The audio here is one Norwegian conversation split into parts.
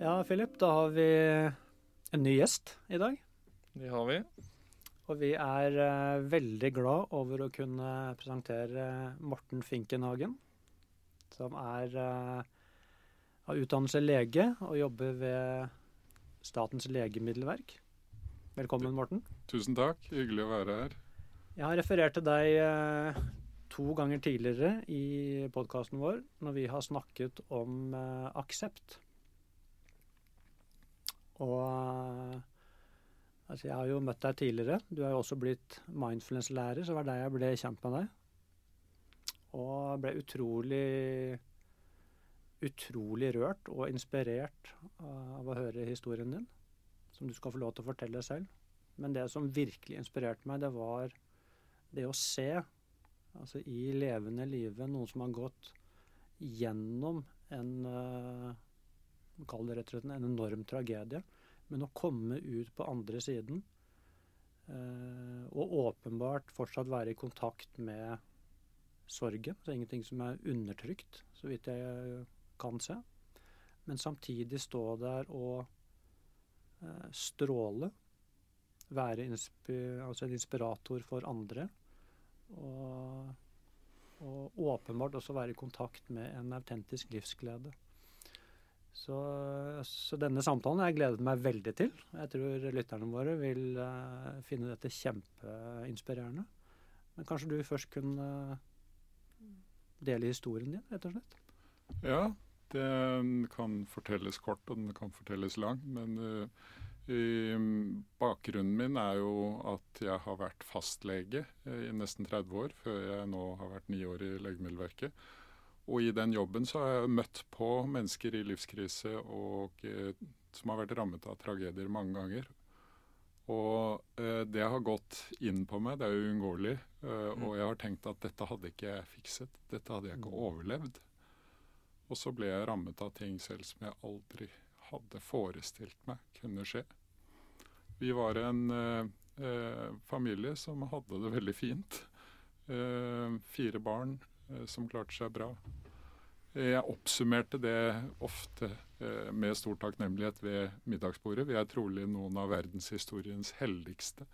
Ja, Philip, da har vi en ny gjest i dag. Det har vi. Og vi er uh, veldig glad over å kunne presentere Morten Finkenhagen. Som er uh, av utdannelse lege og jobber ved Statens legemiddelverk. Velkommen, Morten. Tusen takk. Hyggelig å være her. Jeg har referert til deg uh, to ganger tidligere i podkasten vår når vi har snakket om eh, aksept. Og eh, altså jeg har jo møtt deg tidligere. Du er jo også blitt mindfulness-lærer, så det var der jeg ble kjent med deg. Og ble utrolig utrolig rørt og inspirert av å høre historien din, som du skal få lov til å fortelle selv. Men det som virkelig inspirerte meg, det var det å se altså i levende live noen som har gått gjennom en uh, Kall det rett og slett en enorm tragedie. Men å komme ut på andre siden uh, og åpenbart fortsatt være i kontakt med sorgen. Så ingenting som er undertrykt, så vidt jeg kan se. Men samtidig stå der og uh, stråle. Være altså en inspirator for andre. Og, og, åpenbart også være i kontakt med en autentisk livsglede. Så, så, denne samtalen har jeg gledet meg veldig til. Jeg tror lytterne våre vil uh, finne dette kjempeinspirerende. Men kanskje du først kunne dele historien din, rett og slett? Ja, den kan fortelles kort, og den kan fortelles lang. Men uh, bakgrunnen min er jo at jeg har vært fastlege eh, i nesten 30 år, før jeg nå har vært ni år i Legemiddelverket. Og i den jobben så har jeg møtt på mennesker i livskrise og, eh, som har vært rammet av tragedier mange ganger. Og eh, det har gått inn på meg, det er uunngåelig. Eh, mm. Og jeg har tenkt at dette hadde ikke jeg fikset. Dette hadde jeg ikke mm. overlevd. Og så ble jeg rammet av ting selv som jeg aldri hadde forestilt meg kunne skje. Vi var en eh, eh, familie som hadde det veldig fint. Eh, fire barn som klarte seg bra. Jeg oppsummerte det ofte eh, med stor takknemlighet ved middagsbordet. Vi er trolig noen av verdenshistoriens heldigste.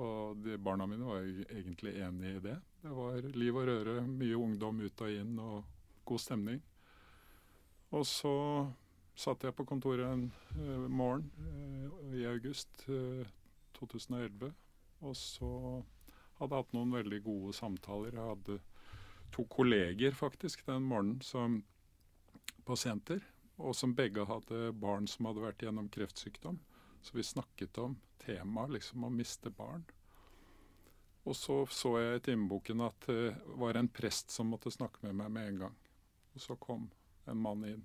Og de barna mine var egentlig enig i det. Det var liv og røre, mye ungdom ut og inn og god stemning. Og så satt jeg på kontoret en uh, morgen i august uh, eh, 2011. Og så hadde jeg hatt noen veldig gode samtaler. Jeg hadde to kolleger faktisk den morgenen som pasienter, og som begge hadde barn som hadde vært gjennom kreftsykdom. Så vi snakket om temaet liksom å miste barn. Og så så jeg i timeboken at det var en prest som måtte snakke med meg med en gang. Og så kom en mann inn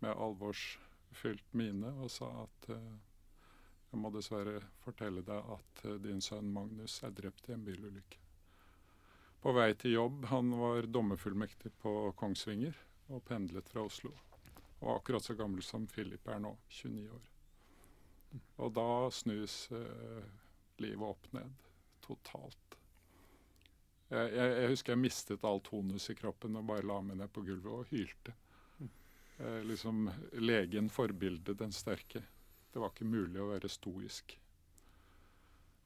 med alvorsfylt mine og sa at uh, jeg må dessverre fortelle deg at uh, din sønn Magnus er drept i en bilulykke. På vei til jobb. Han var dommerfullmektig på Kongsvinger og pendlet fra Oslo. Og akkurat så gammel som Philip er nå, 29 år. Og da snus eh, livet opp ned. Totalt. Jeg, jeg, jeg, husker jeg mistet all tonus i kroppen og bare la meg ned på gulvet og hylte eh, liksom legen forbildet den sterke. Det var ikke mulig å være stoisk.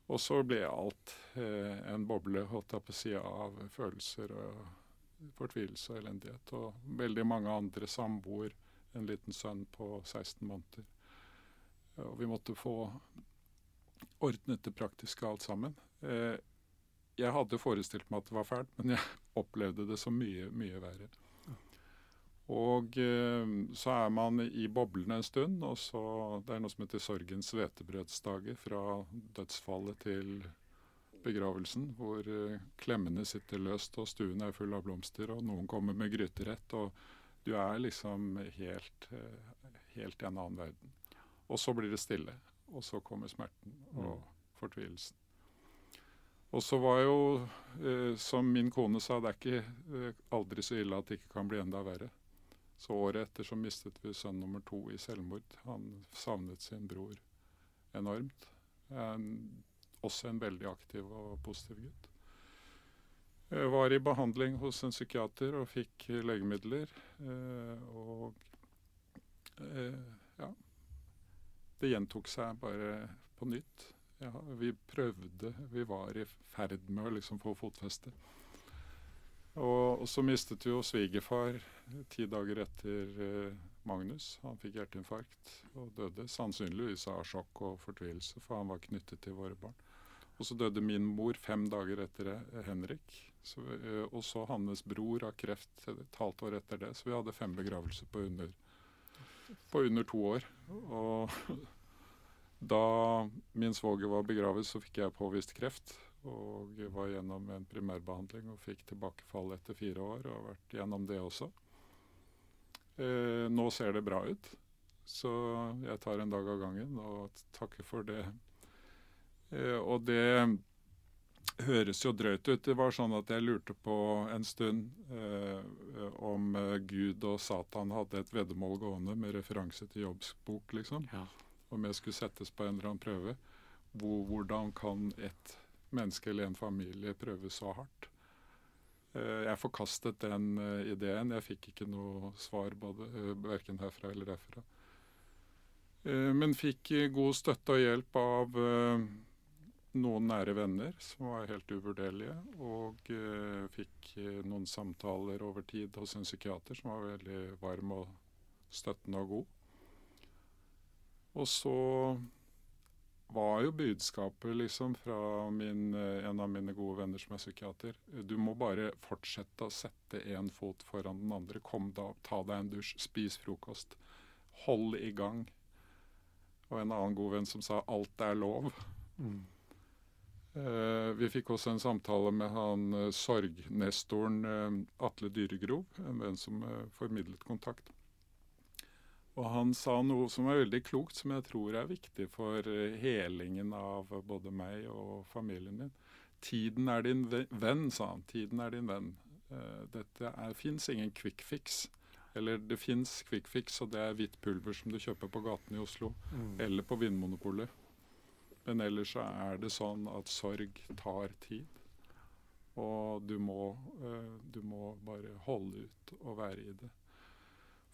Og så ble alt eh, en boble holdt jeg på sida av følelser og fortvilelse og elendighet. Og veldig mange andre samboer, en liten sønn på 16 måneder. Og vi måtte få ordnet det praktiske alt sammen. Eh, jeg hadde forestilt meg at det var fælt, men jeg opplevde det som mye, mye verre. Og eh, så er man i boblene en stund, og så Det er noe som heter sorgens hvetebrødsdager, fra dødsfallet til begravelsen, hvor eh, klemmene sitter løst, og stuen er full av blomster, og noen kommer med gryterett, og du er liksom helt, eh, helt i en annen verden. Og så blir det stille, og så kommer smerten og mm. fortvilelsen. Og så var jo, som min kone sa, det er ikke aldri så ille at det ikke kan bli enda verre. Så året etter så mistet vi sønn nummer to i selvmord. Han savnet sin bror enormt. En, også en veldig aktiv og positiv gutt. Jeg var i behandling hos en psykiater og fikk legemidler. Eh, og eh, ja, det gjentok seg bare på nytt. Ja, vi prøvde, vi var i ferd med å liksom få fotfeste. Og, og, så mistet vi jo svigerfar ti dager etter eh, Magnus. Han fikk hjerteinfarkt og døde. Sannsynligvis av sjokk og fortvilelse, for han var knyttet til våre barn. Og så døde min mor fem dager etter eh, Henrik. Så, eh, og så hans bror av kreft et halvt år etter det. Så vi hadde fem begravelser på under, på under to år. Og da min svoger var begravet, så fikk jeg påvist kreft. Og var gjennom en primærbehandling og fikk tilbakefall etter fire år. Og har vært gjennom det også. Eh, nå ser det bra ut, så jeg tar en dag av gangen og takker for det. Eh, og det høres jo drøyt ut. Det var sånn at jeg lurte på en stund eh, om eh, Gud og Satan hadde et veddemål gående med referanse til Jobbs bok, liksom. Ja. Om jeg skulle settes på en eller annen prøve. Hvor, hvordan kan et menneske eller en familie prøve så hardt? Eh, jeg forkastet den eh, ideen. Jeg fikk ikke noe svar eh, verken herfra eller derfra. Men fikk god støtte og hjelp av noen nære venner som var helt uvurderlige. Og fikk noen samtaler over tid hos en psykiater som var veldig varm og støttende og god. Og så var jo budskapet liksom fra min, eh, en av mine gode venner som er psykiater. Du må bare fortsette å sette én fot foran den andre. Kom da opp, ta deg en dusj, spis frokost. Hold i gang. Og en annen god venn som sa 'alt er lov'. Mm. Uh, vi fikk også en samtale med han uh, sorgnestoren Atle Dyregrov, en venn som formidlet kontakt. Og han sa noe som er veldig klokt, som jeg tror er viktig for eh, helingen av både meg og familien min. Tiden er din venn, sa han. Tiden er din venn. Uh, dette fins ingen quick fix. Eller det fins quick fix, og det er hvitt pulver som du kjøper på gaten i Oslo. Mm. Eller på Vinmonopolet. Men ellers så er det sånn at sorg tar tid. Og du må, uh, du må bare holde ut og være i det.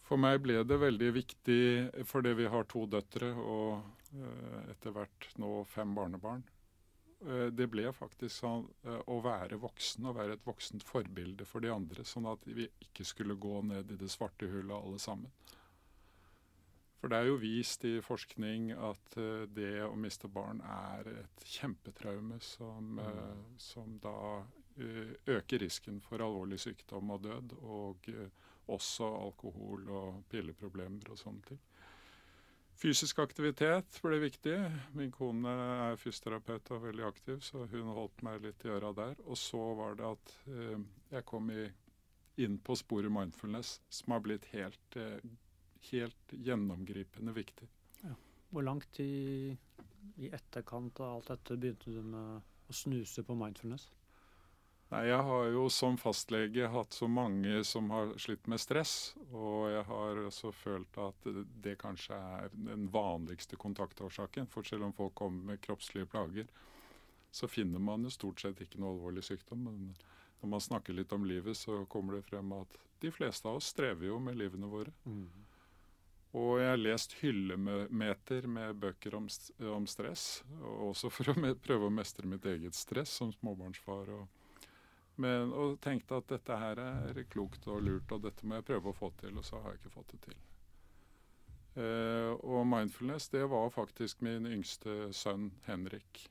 For meg ble det veldig viktig fordi vi har to døtre og uh, etter hvert nå fem barnebarn. Uh, det ble faktisk sånn uh, å være voksen og være et voksent forbilde for de andre, sånn at vi ikke skulle gå ned i det svarte hullet alle sammen. For det er jo vist i forskning at det å miste barn er et kjempetraume som, mm. som da øker risken for alvorlig sykdom og død. og også alkohol og pilleproblemer og sånne ting. Fysisk aktivitet ble viktig. Min kone er fysioterapeut og veldig aktiv, så hun holdt meg litt i øra der. Og så var det at eh, jeg kom i, inn på sporet mindfulness, som har blitt helt, eh, helt gjennomgripende viktig. Ja. Hvor langt i, i etterkant av alt dette begynte du med å snuse på mindfulness? Nei, Jeg har jo som fastlege hatt så mange som har slitt med stress. Og jeg har også følt at det kanskje er den vanligste kontaktårsaken. For selv om folk kommer med kroppslige plager, så finner man jo stort sett ikke noe alvorlig sykdom. Men når man snakker litt om livet, så kommer det frem at de fleste av oss strever jo med livene våre. Mm. Og jeg har lest hyllemeter med bøker om, om stress, også for å prøve å mestre mitt eget stress som småbarnsfar. og men, og tenkte at dette her er klokt og lurt, og dette må jeg prøve å få til. Og så har jeg ikke fått det til. Eh, og mindfulness, det var faktisk min yngste sønn Henrik.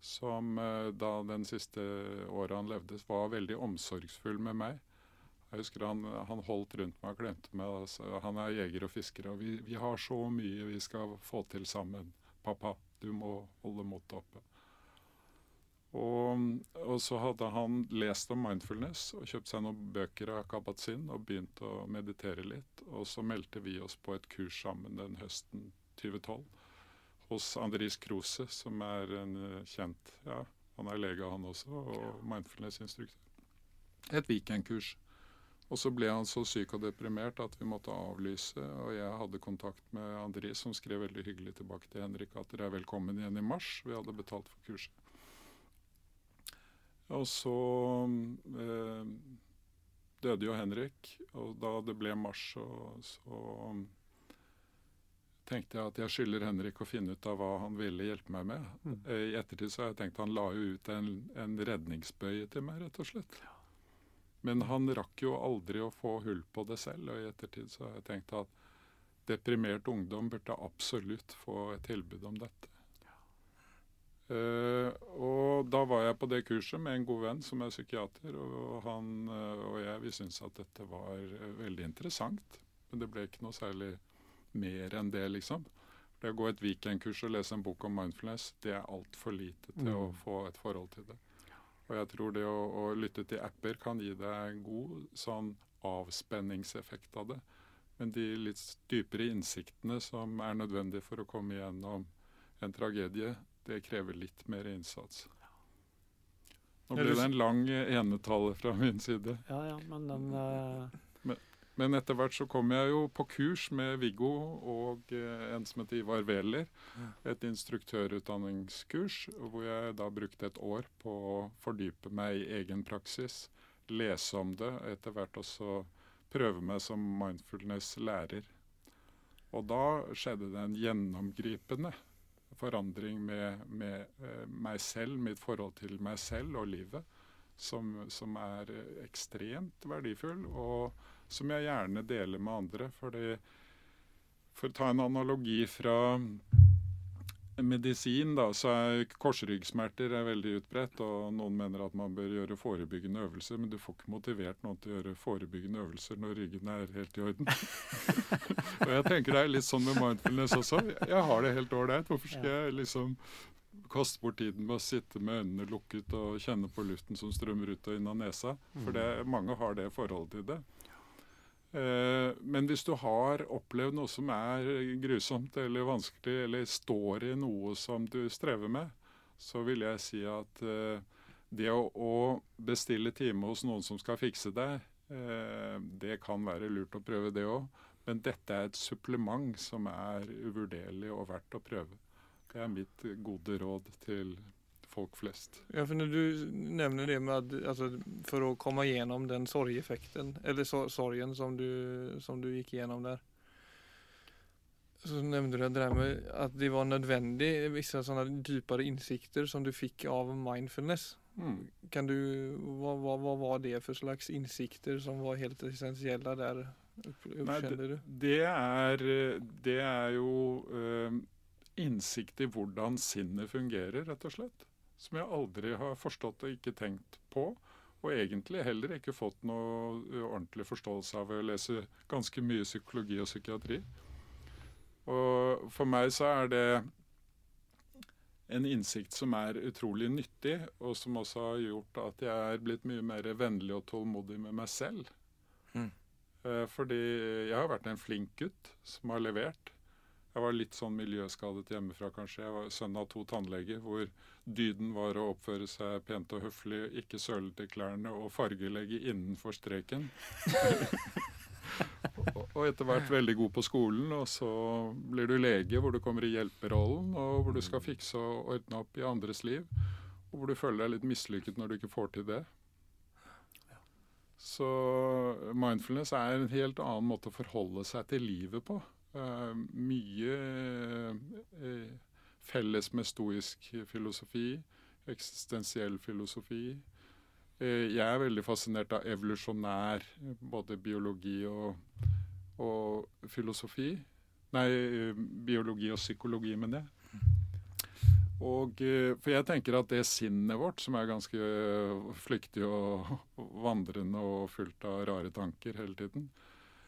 Som eh, da den siste året han levde, var veldig omsorgsfull med meg. Jeg husker han, han holdt rundt meg og klemte meg. Altså, han er jeger og fisker, og vi, vi har så mye vi skal få til sammen. Pappa, du må holde motet oppe. Og, og, så hadde han lest om mindfulness og kjøpt seg noen bøker av Kabat-Zinn og begynt å meditere litt. Og så meldte vi oss på et kurs sammen den høsten 2012 hos Andris Krose, som er en eh, kjent ja, Han er lege, han også, og mindfulness-instruktør. Et weekendkurs. Og så ble han så syk og deprimert at vi måtte avlyse. Og jeg hadde kontakt med Andris, som skrev veldig hyggelig tilbake til Henrik at dere er velkommen igjen i mars. Vi hadde betalt for kurset. Og så eh, døde jo Henrik, og da det ble mars, så, så tenkte jeg at jeg skylder Henrik å finne ut av hva han ville hjelpe meg med. Mm. Eh, I ettertid så har jeg tenkt han la jo ut en, en redningsbøye til meg, rett og slett. Men han rakk jo aldri å få hull på det selv, og i ettertid så har jeg tenkt at deprimert ungdom burde absolutt få et tilbud om dette. Eh, og da var jeg på det kurset med en god venn som er psykiater, og han eh, og jeg vi syntes at dette var eh, veldig interessant. Men det ble ikke noe særlig mer enn det, liksom. Det å gå et weekendkurs og lese en bok om mindfulness, det er altfor lite til å Mm. få et forhold til det. Og jeg tror det å, å lytte til apper kan gi deg en god sånn avspenningseffekt av det. Men de litt dypere innsiktene som er nødvendige for å komme gjennom en tragedie, det krever litt mer innsats. Nå ble det en lang enetall enetale fra min side. Ja, ja, men den Uh... Men etter hvert så kom jeg jo på kurs med Viggo og eh, en som heter Ivar Wæler. Et instruktørutdanningskurs hvor jeg da brukte et år på å fordype meg i egen praksis. Lese om det, etter hvert også prøve meg som mindfulness-lærer. Og da skjedde det en gjennomgripende forandring med, med eh, meg selv, mitt forhold til meg selv og livet, som, som er eh, ekstremt verdifull. og som jeg gjerne deler med andre. Fordi, for å ta en analogi fra medisin, da, så er korsryggsmerter er veldig utbredt. Og noen mener at man bør gjøre forebyggende øvelser, men du får ikke motivert noen til å gjøre forebyggende øvelser når ryggen er helt i orden. og jeg tenker det er litt sånn med mindfulness også. Jeg har det helt ålreit. Hvorfor skal jeg liksom kaste bort tiden med å sitte med øynene lukket og kjenne på luften som strømmer ut og inn av nesa? For det, mange har det forholdet til det. Eh, men hvis du har opplevd noe som er grusomt eller vanskelig, eller står i noe som du strever med, så vil jeg si at eh, det å, bestille time hos noen som skal fikse deg, eh, det kan være lurt å prøve det òg. Men dette er et supplement som er uvurderlig og verdt å prøve. Det er mitt gode råd til folk flest. Ja, for når du nevner det med at altså, For å komme gjennom den sorgeffekten, eller sor- sorgen som du, som du gikk gjennom der Så nevnte du det med att det var nødvendig vissa sånne dypere innsikter som du fikk av mindfulness. Mm. Kan du, hva, hva, hva, var det for slags innsikter som var helt essensielle der? Nei, du? Det er, det er jo eh, innsikt i hvordan sinnet fungerer, rett og slett. Som jeg aldri har forstått og ikke tenkt på. Og egentlig heller ikke fått noe ordentlig forståelse av å lese ganske mye psykologi og psykiatri. Og for meg så er det en innsikt som er utrolig nyttig, og som også har gjort at jeg er blitt mye mer vennlig og tålmodig med meg selv. Mm. Eh, Fordi jeg har vært en flink gutt som har levert. Jeg var litt sånn miljøskadet hjemmefra, kanskje. Jeg var sønn av to tannleger, hvor dyden var å oppføre seg pent og høflig, ikke søle til klærne og fargelegge innenfor streken. og, etter hvert veldig god på skolen, og så blir du lege, hvor du kommer i hjelperollen, og hvor du skal fikse og ordne opp i andres liv, og hvor du føler deg litt mislykket når du ikke får til det. Så mindfulness er en helt annen måte å forholde seg til livet på. Eh, mye eh, felles med stoisk filosofi, eksistensiell filosofi. Eh, jeg er veldig fascinert av evolusjonær, både biologi og, og filosofi. Nei, biologi og psykologi, mener jeg. Og, for jeg tenker at det sinnet vårt, som er ganske flyktig og vandrende og fullt av rare tanker hele tiden.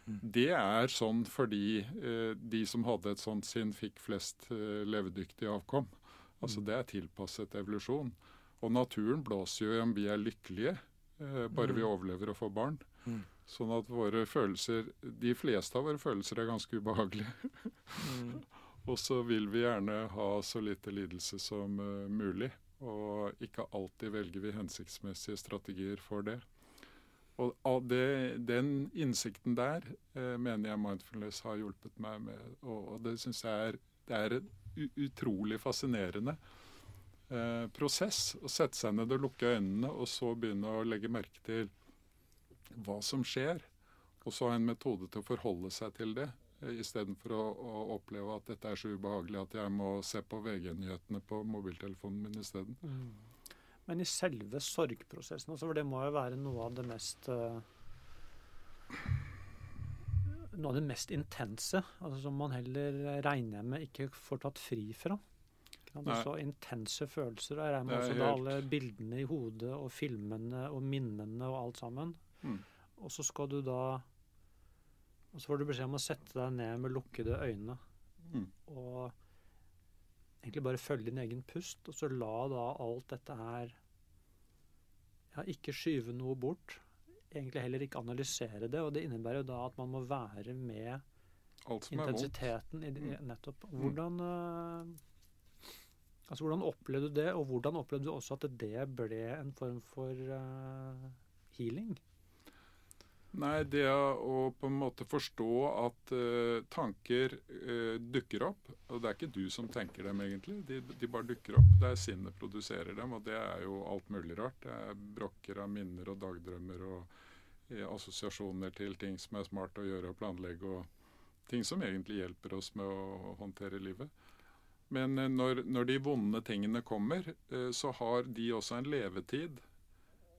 Det er sånn fordi eh, de som hadde et sånt sinn, fikk flest eh, levedyktige avkom. Altså Mm. det er tilpasset evolusjon. Og naturen blåser jo i om vi er lykkelige, eh, bare vi Mm. overlever og får barn. Mm. Sånn at våre følelser, de fleste av våre følelser er ganske ubehagelige. Og så vil vi gjerne ha så lite lidelse som mulig. Og ikke alltid velger vi hensiktsmessige strategier for det. Og det, den innsikten der eh, mener jeg mindfulness har hjulpet meg med. Og, og det syns jeg er, det er en utrolig fascinerende eh, prosess. Å sette seg ned og lukke øynene, og så begynne å legge merke til hva som skjer. Og så ha en metode til å forholde seg til det. eh, istedenfor å, å oppleve at dette er så ubehagelig at jeg må se på VG-nyhetene på mobiltelefonen min isteden. Mm. Men i selve sorgprosessen, også, for det må jo være noe av det mest uh, Noe av det mest intense, altså, som man heller regner med ikke får tatt fri fra. Det så intense følelser. Jeg regner med også helt... alle bildene i hodet og filmene og minnene og alt sammen. Mm. Og så skal du da Og så får du beskjed om å sette deg ned med lukkede øyne mm. og egentlig bare følge din egen pust, og så la da alt dette her Ja, ikke skyve noe bort. Egentlig heller ikke analysere det. Og det innebærer jo da at man må være med intensiteten i det, mm. nettopp. Mm. Hvordan mm. Altså, Hvordan opplevde du det, og hvordan opplevde du også at det ble en form for uh, healing? Nei, det å på en måte forstå at uh, tanker uh, dukker opp. Og det er ikke du som tenker dem, egentlig. De, de, bare dukker opp. Det er sinnet produserer dem, og det er jo alt mulig rart. Det er brokker av minner og dagdrømmer og assosiasjoner til ting som er smart å gjøre og planlegge, og ting som egentlig hjelper oss med å håndtere livet. Men når, når, de vonde tingene kommer, så har de også en levetid.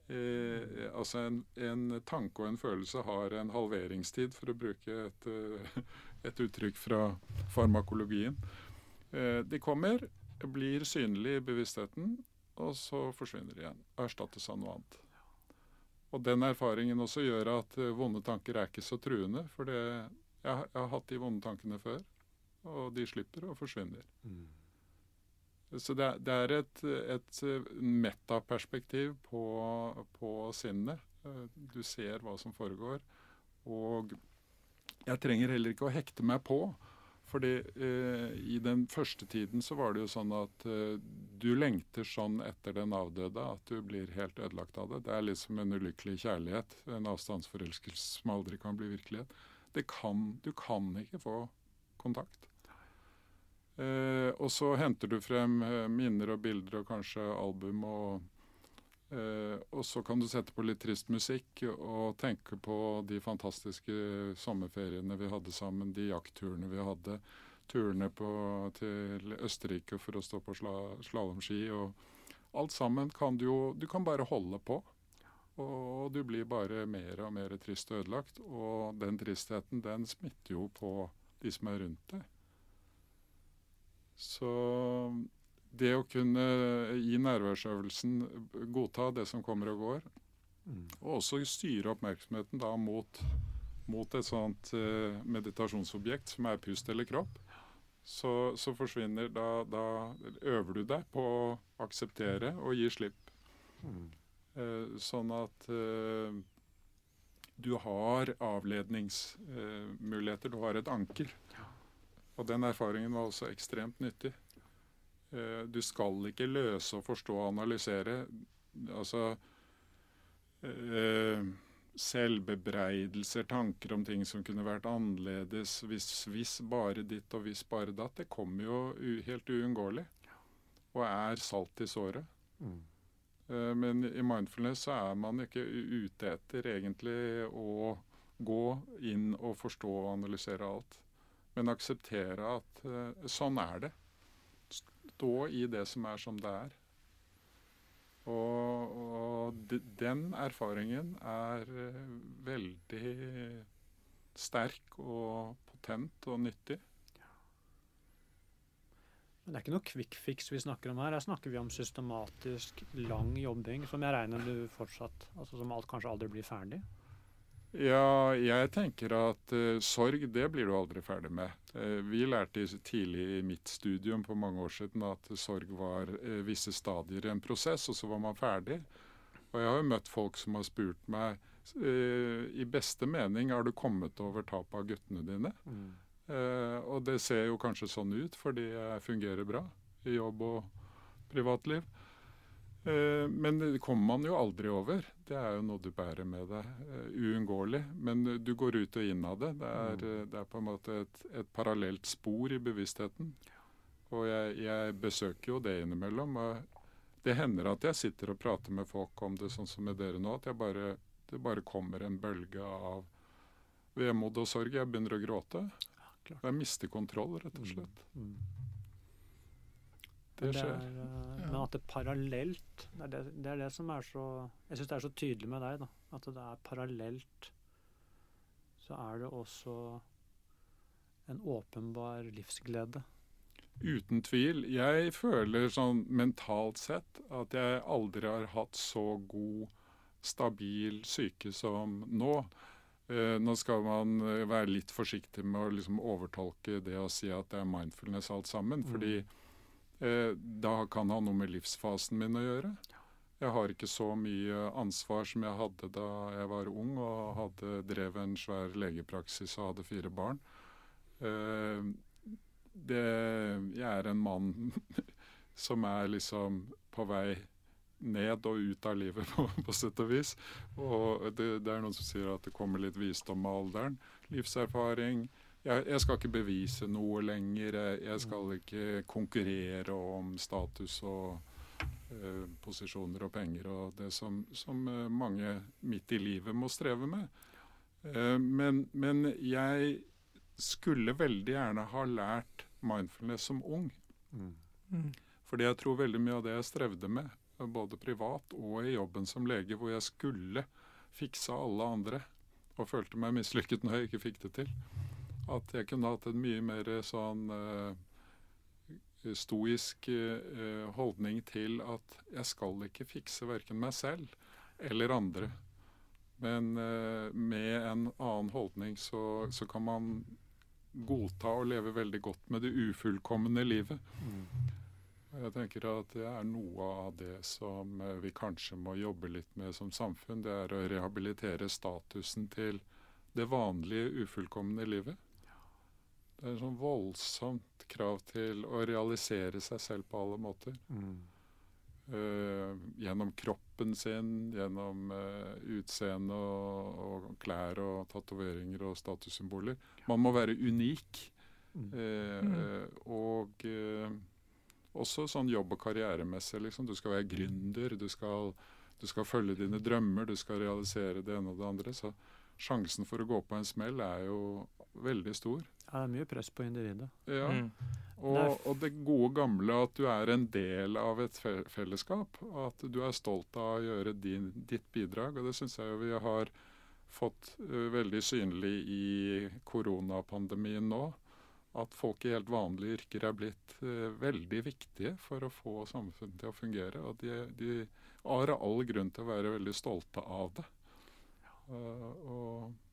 Eh, altså en, en, tanke og en følelse har en halveringstid, for å bruke et, eh, et uttrykk fra farmakologien. Eh, de kommer, blir synlige i bevisstheten, og så forsvinner de igjen. Erstattes av noe annet. Og den erfaringen også gjør at vonde tanker er ikke så truende. For jeg, jeg har hatt de vonde tankene før og de slipper og forsvinner. Mm. Så det, det, er et, et metaperspektiv på, på sinnet. Du ser hva som foregår. Og jeg trenger heller ikke å hekte meg på. Fordi eh, i den første tiden så var det jo sånn at eh, du lengter sånn etter den avdøde at du blir helt ødelagt av det. Det er liksom en ulykkelig kjærlighet. En avstandsforelskelse som aldri kan bli virkelighet. Kan, du kan ikke få kontakt. Eh, og så henter du frem eh, minner og bilder og kanskje album. Og, eh, og så kan du sette på litt trist musikk og tenke på de fantastiske sommerferiene vi hadde sammen, de jaktturene vi hadde. Turene på, til Østerrike for å stå på sla, slalåmski. Og alt sammen kan du jo Du kan bare holde på. Og du blir bare mer og mer trist og ødelagt. Og den tristheten, den smitter jo på de som er rundt deg. Så det å kunne i nærværsøvelsen godta det som kommer og går, mm. og også styre oppmerksomheten da mot, mot et sånt uh, meditasjonsobjekt som er pust eller kropp, så, så forsvinner da, da, øver du deg på å akseptere og gi slipp. Mm. Uh, sånn at uh, du har avledningsmuligheter. du har et anker. Og den erfaringen var også ekstremt nyttig. Eh, du skal ikke løse og forstå og analysere. Altså eh, Selvbebreidelser, tanker om ting som kunne vært annerledes, hvis, hvis bare ditt og hvis bare datt, det kommer jo helt uunngåelig. Og er salt i såret. Mm. Eh, men i mindfulness så er man ikke ute etter egentlig å gå inn og forstå og analysere alt men akseptere at uh, sånn er det. Stå i det som er som det er. Og, og de, den erfaringen er uh, veldig sterk og potent og nyttig. Men det er ikke noe quick fix vi snakker om her. Her snakker vi om systematisk, lang jobbing, som jeg regner du fortsatt Altså som alt kanskje aldri blir ferdig? Ja, jeg tenker at uh, sorg, det blir du aldri ferdig med. Uh, vi lærte tidlig i mitt studium på mange år siden at sorg var uh, visse stadier i en prosess, og så var man ferdig. Og jeg har jo møtt folk som har spurt meg i beste mening har du kommet over tapet av guttene dine. Mm. og det ser jo kanskje sånn ut fordi jeg fungerer bra i jobb og privatliv. Eh, men det kommer man jo aldri over. Det er jo noe du bærer med deg. Uh, uunngåelig. Men du går ut og inn av det. Det er, mm. det er på en måte et, et, parallelt spor i bevisstheten. Og jeg, jeg, besøker jo det innimellom. det hender at jeg sitter og prater med folk om det, sånn som med dere nå. At bare, det bare kommer en bølge av vemod og sorg. Jeg begynner å gråte. Jeg mister kontroll, rett og slett. Mm. Det skjer. er, eh, Ja. Men at det er parallelt, det er det, det er det som er så Jeg syns det er så tydelig med deg, da. At det er parallelt. Så er det også en åpenbar livsglede. Uten tvil. Jeg føler sånn mentalt sett at jeg aldri har hatt så god, stabil syke som nå. Eh, nå skal man eh, være litt forsiktig med å liksom overtolke det å si at det er mindfulness alt sammen. Mm. Fordi eh, da kan ha noe med livsfasen min å gjøre. Jeg har ikke så mye ansvar som jeg hadde da jeg var ung og hadde drev en svær legepraksis og hadde fire barn. Eh, det, jeg er en mann som er liksom på vei ned og ut av livet, på, på sett og vis. Og det, det er noen som sier at det kommer litt visdom med alderen. Livserfaring. Jeg, jeg skal ikke bevise noe lenger. Jeg, skal ikke konkurrere om status og uh, posisjoner og penger og det som, som eh, mange midt i livet må streve med. Uh, men, men jeg skulle veldig gjerne ha lært mindfulness som ung. Mm. Fordi jeg tror veldig mye av det jeg strevde med, både privat og i jobben som lege, hvor jeg skulle fikse alle andre, og følte meg mislykket når jeg ikke fikk det til, at jeg kunne hatt en mye mer sånn eh, stoisk eh, holdning til at jeg skal ikke fikse verken meg selv eller andre. Men eh, med en annen holdning så, så kan man godta å leve veldig godt med det ufullkomne livet. Mm. Jeg tenker at det er noe av det som eh, vi kanskje må jobbe litt med som samfunn. Det er å rehabilitere statusen til det vanlige, ufullkomne livet. Det er et sånn voldsomt krav til å realisere seg selv på alle måter. Eh, gjennom kroppen sin, gjennom uh, utseende og, og klær og tatoveringer og statussymboler. Man må være unik. Uh, Mm. Og eh, også sånn jobb- og karrieremessig. Liksom. Du skal være gründer, du skal, du skal følge dine drømmer, du skal realisere det ene og det andre. Så sjansen for å gå på en smell er jo veldig stor. Ja, det er mye press på individet. Ja. Mm. Og, og det gode gamle at du er en del av et fellesskap. At du er stolt av å gjøre din, ditt bidrag. Og det syns jeg jo vi har fått uh, veldig synlig i koronapandemien nå. At folk i helt vanlige yrker er blitt uh, veldig viktige for å få samfunnet til å fungere. Og de, de har all grunn til å være veldig stolte av det. Uh, og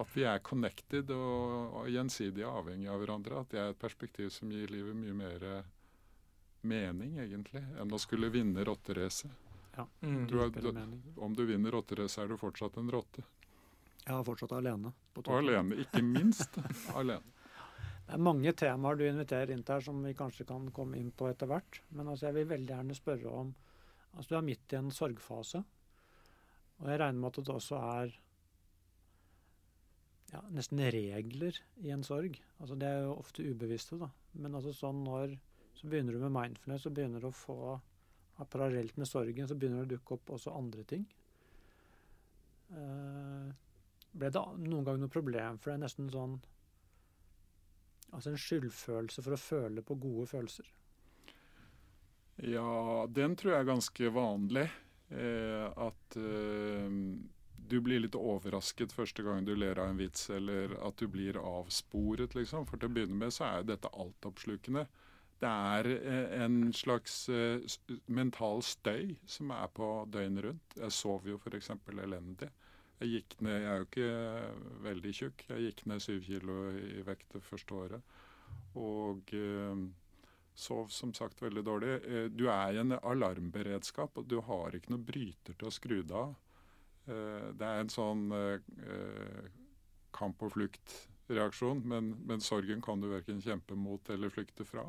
at vi er connected og, og gjensidig avhengig av hverandre. At det er et perspektiv som gir livet mye mer mening, egentlig, enn å skulle vinne rotteracet. Mm. Du er- Spiller. Om du vinner rotteracet, er du fortsatt en rotte. Er fortsatt alene. på Og alene, ikke minst. alene. Det er mange temaer du inviterer inn til her som vi kanskje kan komme inn på etter hvert. Men altså, jeg vil veldig gjerne spørre om altså Du er midt i en sorgfase. Og jeg regner med at det også er ja, nesten regler i en sorg. Altså Det er jo ofte ubevisste, da. Men altså sånn når så begynner du med mindfulness, så begynner du å få Parallelt med sorgen så begynner det å dukke opp også andre ting. Eh, ble det noen gang noe problem for deg? Nesten sånn Altså en skyldfølelse for å føle på gode følelser. Ja, den tror jeg er ganske vanlig. Eh, at eh, du blir litt overrasket første gang du ler av en vits, eller at du blir avsporet, liksom. For til å begynne med så er jo dette altoppslukende. Det er eh, en slags eh, mental støy som er på døgnet rundt. Jeg sov jo f.eks. elendig. Jeg gikk ned, jeg er jo ikke veldig tjukk, jeg gikk ned syv kilo i vekt det første året. Og eh, sov som sagt veldig dårlig. Eh, Du er i en alarmberedskap, og du har ikke noe bryter til å skru det av. Eh, Det er en sånn eh, eh, kamp og flukt-reaksjon, men, men sorgen kan du verken kjempe mot eller flykte fra.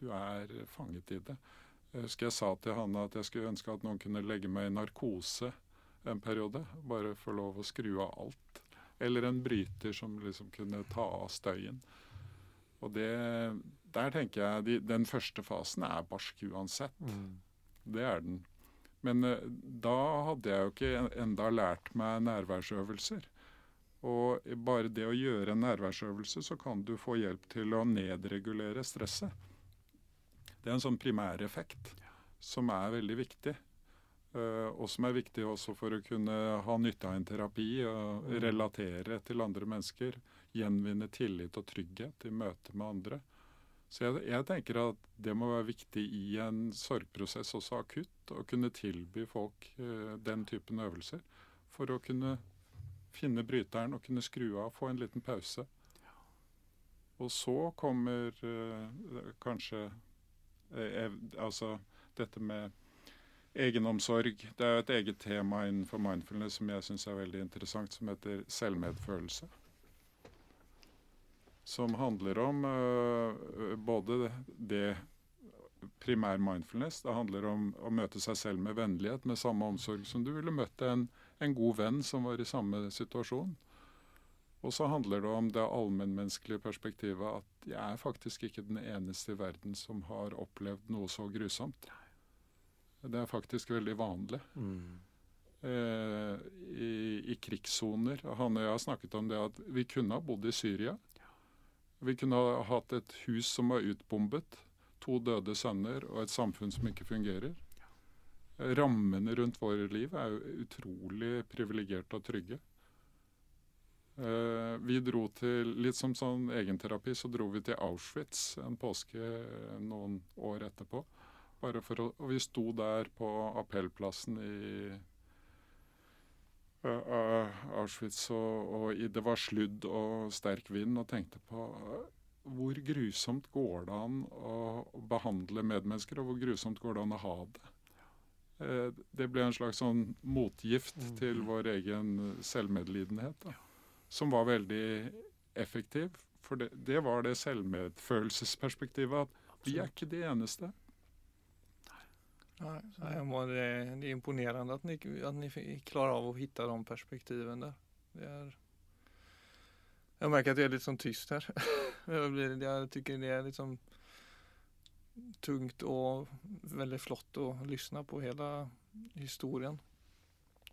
Du er fanget i det. Jeg husker jeg sa til Hanne at jeg skulle ønske at noen kunne legge meg i narkose en periode. Bare få lov å skru av alt. Eller en bryter som liksom kunne ta av støyen. Og det, der tenker jeg de, den første fasen er barsk uansett. Det er den. Men eh, da hadde jeg jo ikke enda lært meg nærværsøvelser. Og bare det å gjøre en nærværsøvelse, så kan du få hjelp til å nedregulere stresset. Det er en sånn primæreffekt som er veldig viktig. Uh, og som er viktig også for å kunne ha nytte av en terapi og Mm. relatere til andre mennesker. Gjenvinne tillit og trygghet i møte med andre. Så jeg, jeg tenker at det må være viktig i en sorgprosess, også akutt, å kunne tilby folk uh, den typen øvelser. For å kunne finne bryteren og kunne skru av, få en liten pause. Og så kommer uh, kanskje eh, altså dette med egenomsorg. Det er jo et eget tema innenfor mindfulness som jeg syns er veldig interessant, som heter selvmedfølelse. Som handler om uh, både det primær mindfulness, det handler om å møte seg selv med vennlighet, med samme omsorg som du ville møtt en, en god venn som var i samme situasjon. Og så handler det om det allmennmenneskelige perspektivet at jeg er faktisk ikke den eneste i verden som har opplevd noe så grusomt. Det er faktisk veldig vanlig. Mm. Eh, i, I krigssoner. Han og jeg har snakket om det at vi kunne ha bodd i Syria. Vi kunne ha hatt et hus som var utbombet, to døde sønner og et samfunn som ikke fungerer. Rammene rundt våre liv er jo utrolig privilegerte og trygge. Eh, vi dro til, Litt som sånn egenterapi, så dro vi til Auschwitz en påske eh, noen år etterpå. Å, og vi sto der på appellplassen i Auschwitz, og, og det var sludd og sterk vind, og tenkte på uh, hvor grusomt går det an å behandle medmennesker, og hvor grusomt går det an å ha det. Eh, det ble en slags sånn motgift Mm. til vår egen selvmedlidenhet, da, som var veldig effektiv. For det, det var det selvmedfølelsesperspektivet at vi er ikke de eneste. Nej, det, är- det är imponerande att ni, att ni klarar av att hitta de perspektiven där. Det är, jag märker att det är lite som tyst här. jag, blir, jag tycker det är liksom tungt och väldigt flott att lyssna på hela historien.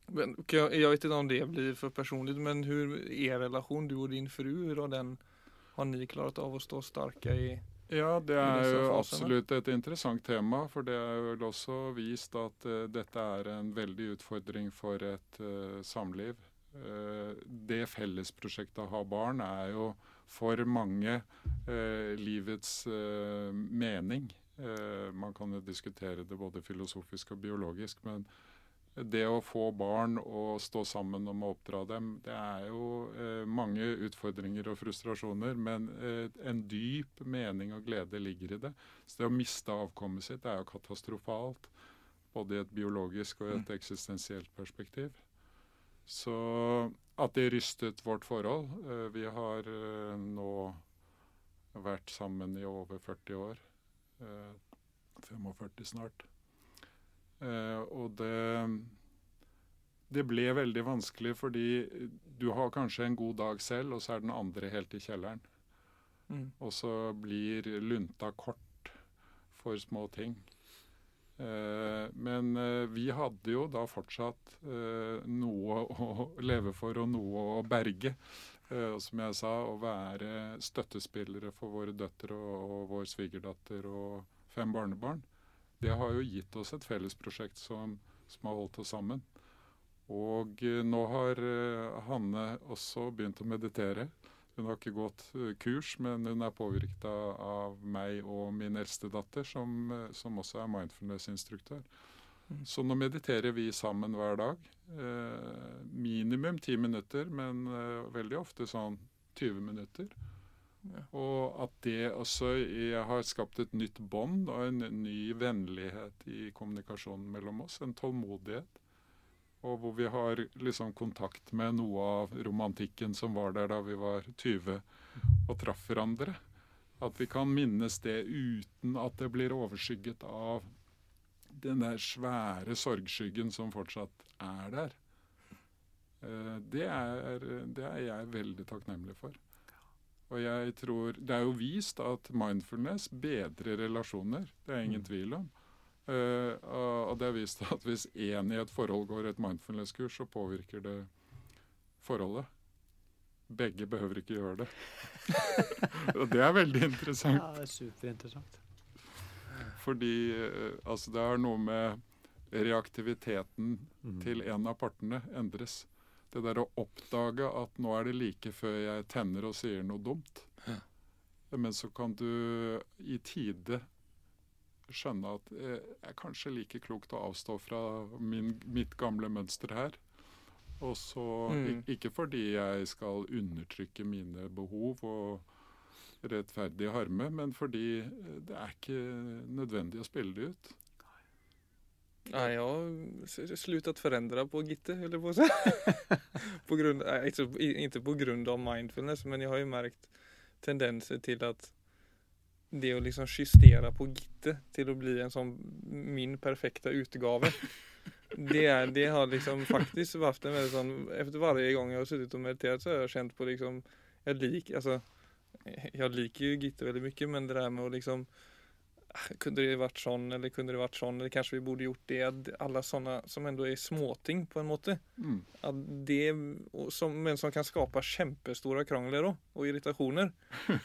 Men, jag vet inte om det blir för personligt men hur er relation, du och din fru, hur har den har ni klarat av att stå starka i? Ja, det er jo absolutt et interessant tema. For det er vel også vist at uh, dette er en veldig utfordring for et uh, samliv. Uh, det fellesprosjektet å ha barn er jo for mange livets mening. Man kan jo diskutere det både filosofisk og biologisk, men det å få barn og stå sammen om å oppdra dem, det er jo eh, mange utfordringer og frustrasjoner, men eh, en dyp mening og glede ligger i det. Så det å miste avkommet sitt er jo katastrofalt, både i et biologisk og i et eksistensielt perspektiv. Så at det rystet vårt forhold eh, Vi har eh, nå vært sammen i over 40 år. Eh, 45 snart. Eh, og det det ble veldig vanskelig fordi du har kanskje en god dag selv, og så er den andre helt i kjelleren. Mm. Og så blir lunta kort for små ting. Eh, men eh, vi hadde jo da fortsatt eh, noe å leve for og noe å berge. Eh, og som jeg sa, å være støttespillere for våre døtre og, og vår svigerdatter og fem barnebarn. Det har jo gitt oss et fellesprosjekt som, som har holdt oss sammen. Og eh, nå har eh, Hanne også begynt å meditere. Hun har ikke gått eh, kurs, men hun er påvirket av, meg og min eldste datter, som, som også er mindfulness-instruktør. Mm. Så nå mediterer vi sammen hver dag. Eh, minimum ti minutter, men eh, veldig ofte sånn 20 minutter. Og at det også jeg har skapt et nytt bånd og en ny vennlighet i kommunikasjonen mellom oss. En tålmodighet. Og hvor vi har liksom kontakt med noe av romantikken som var der da vi var 20 og traff hverandre. At vi kan minnes det uten at det blir overskygget av den der svære sorgskyggen som fortsatt er der. Eh, Det er, det er jeg veldig takknemlig for. Og jeg tror Det er jo vist at mindfulness bedrer relasjoner. Det er ingen Mm. tvil om. Uh, og og det er vist at hvis én i et forhold går et mindfulness-kurs, så påvirker det forholdet. begge behøver ikke gjøre det. og det er veldig interessant. Ja, det er superinteressant. Fordi uh, altså, det er noe med reaktiviteten Mm. til en av partene endres. Det der å oppdage at nå er det like før jeg tenner og sier noe dumt. Ja. Men så kan du i tide skjønne at jeg er kanskje like klokt å avstå fra min, mitt gamle mønster her. Og så, Mm. Ikke fordi jeg skal undertrykke mine behov og rettferdig harme, men fordi eh, det er ikke nødvendig å spille det ut. Nej, jag har sluttet slutat förändra på Gitte, eller på på grund, inte, på grund av mindfulness, men jag har ju märkt tendenser till att det att liksom justera på Gitte till att bli en sån min perfekta utgave. Det, är, det har liksom faktiskt vært en väldigt sån, efter varje gång jag har suttit och mediterat så har jag känt på liksom, jag lik, alltså, jag liker ju Gitte väldigt mycket men det där med att liksom "Ah, kunde det vært sånn, eller kunde det vært sånn, eller kanskje vi borde gjort det. Alle sånne som ändå er småting på en måte. Mm. Det, som, men som kan skapa kjempestora krangler då, og irritasjoner.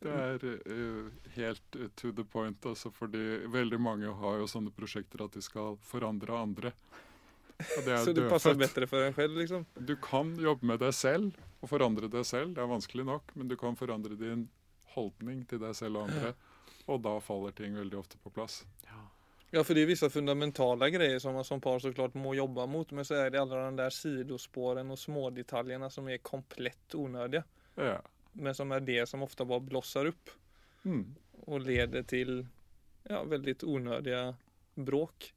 Det er uh, helt eh, to the point, altså, fordi veldig mange har jo sånne prosjekter at de skal forandre andre. Og det er Så det passer bedre for en selv liksom. Du kan jobbe med deg selv og forandre deg selv. Det er vanskelig nok, men du kan forandre din holdning til deg selv og andre. Og da faller ting veldig ofte på plass. Ja. Ja, for det er vissa fundamentala grejer som man som par såklart må jobba mot. Men så är det alla de där sidospåren och smådetaljerna som är komplett onödiga. Ja. Men som är det som ofta bara blossar upp. Mm. och leder till ja, väldigt onödiga bråk.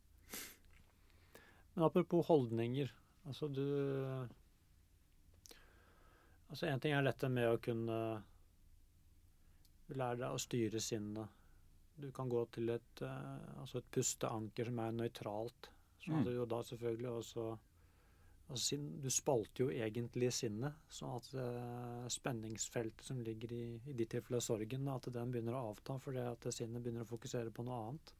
Men apropos holdninger. Altså du Altså en ting er dette med å kunne lære deg å styre sinnet. Du kan gå til et, eh, altså et pusteanker som er nøytralt. Så Mm. hadde du jo da selvfølgelig også altså sin, Du spalter jo egentlig sinnet, sånn at uh, spenningsfeltet som ligger i, i ditt tilfelle sorgen, at den begynner å avta fordi at sinnet begynner å fokusere på noe annet.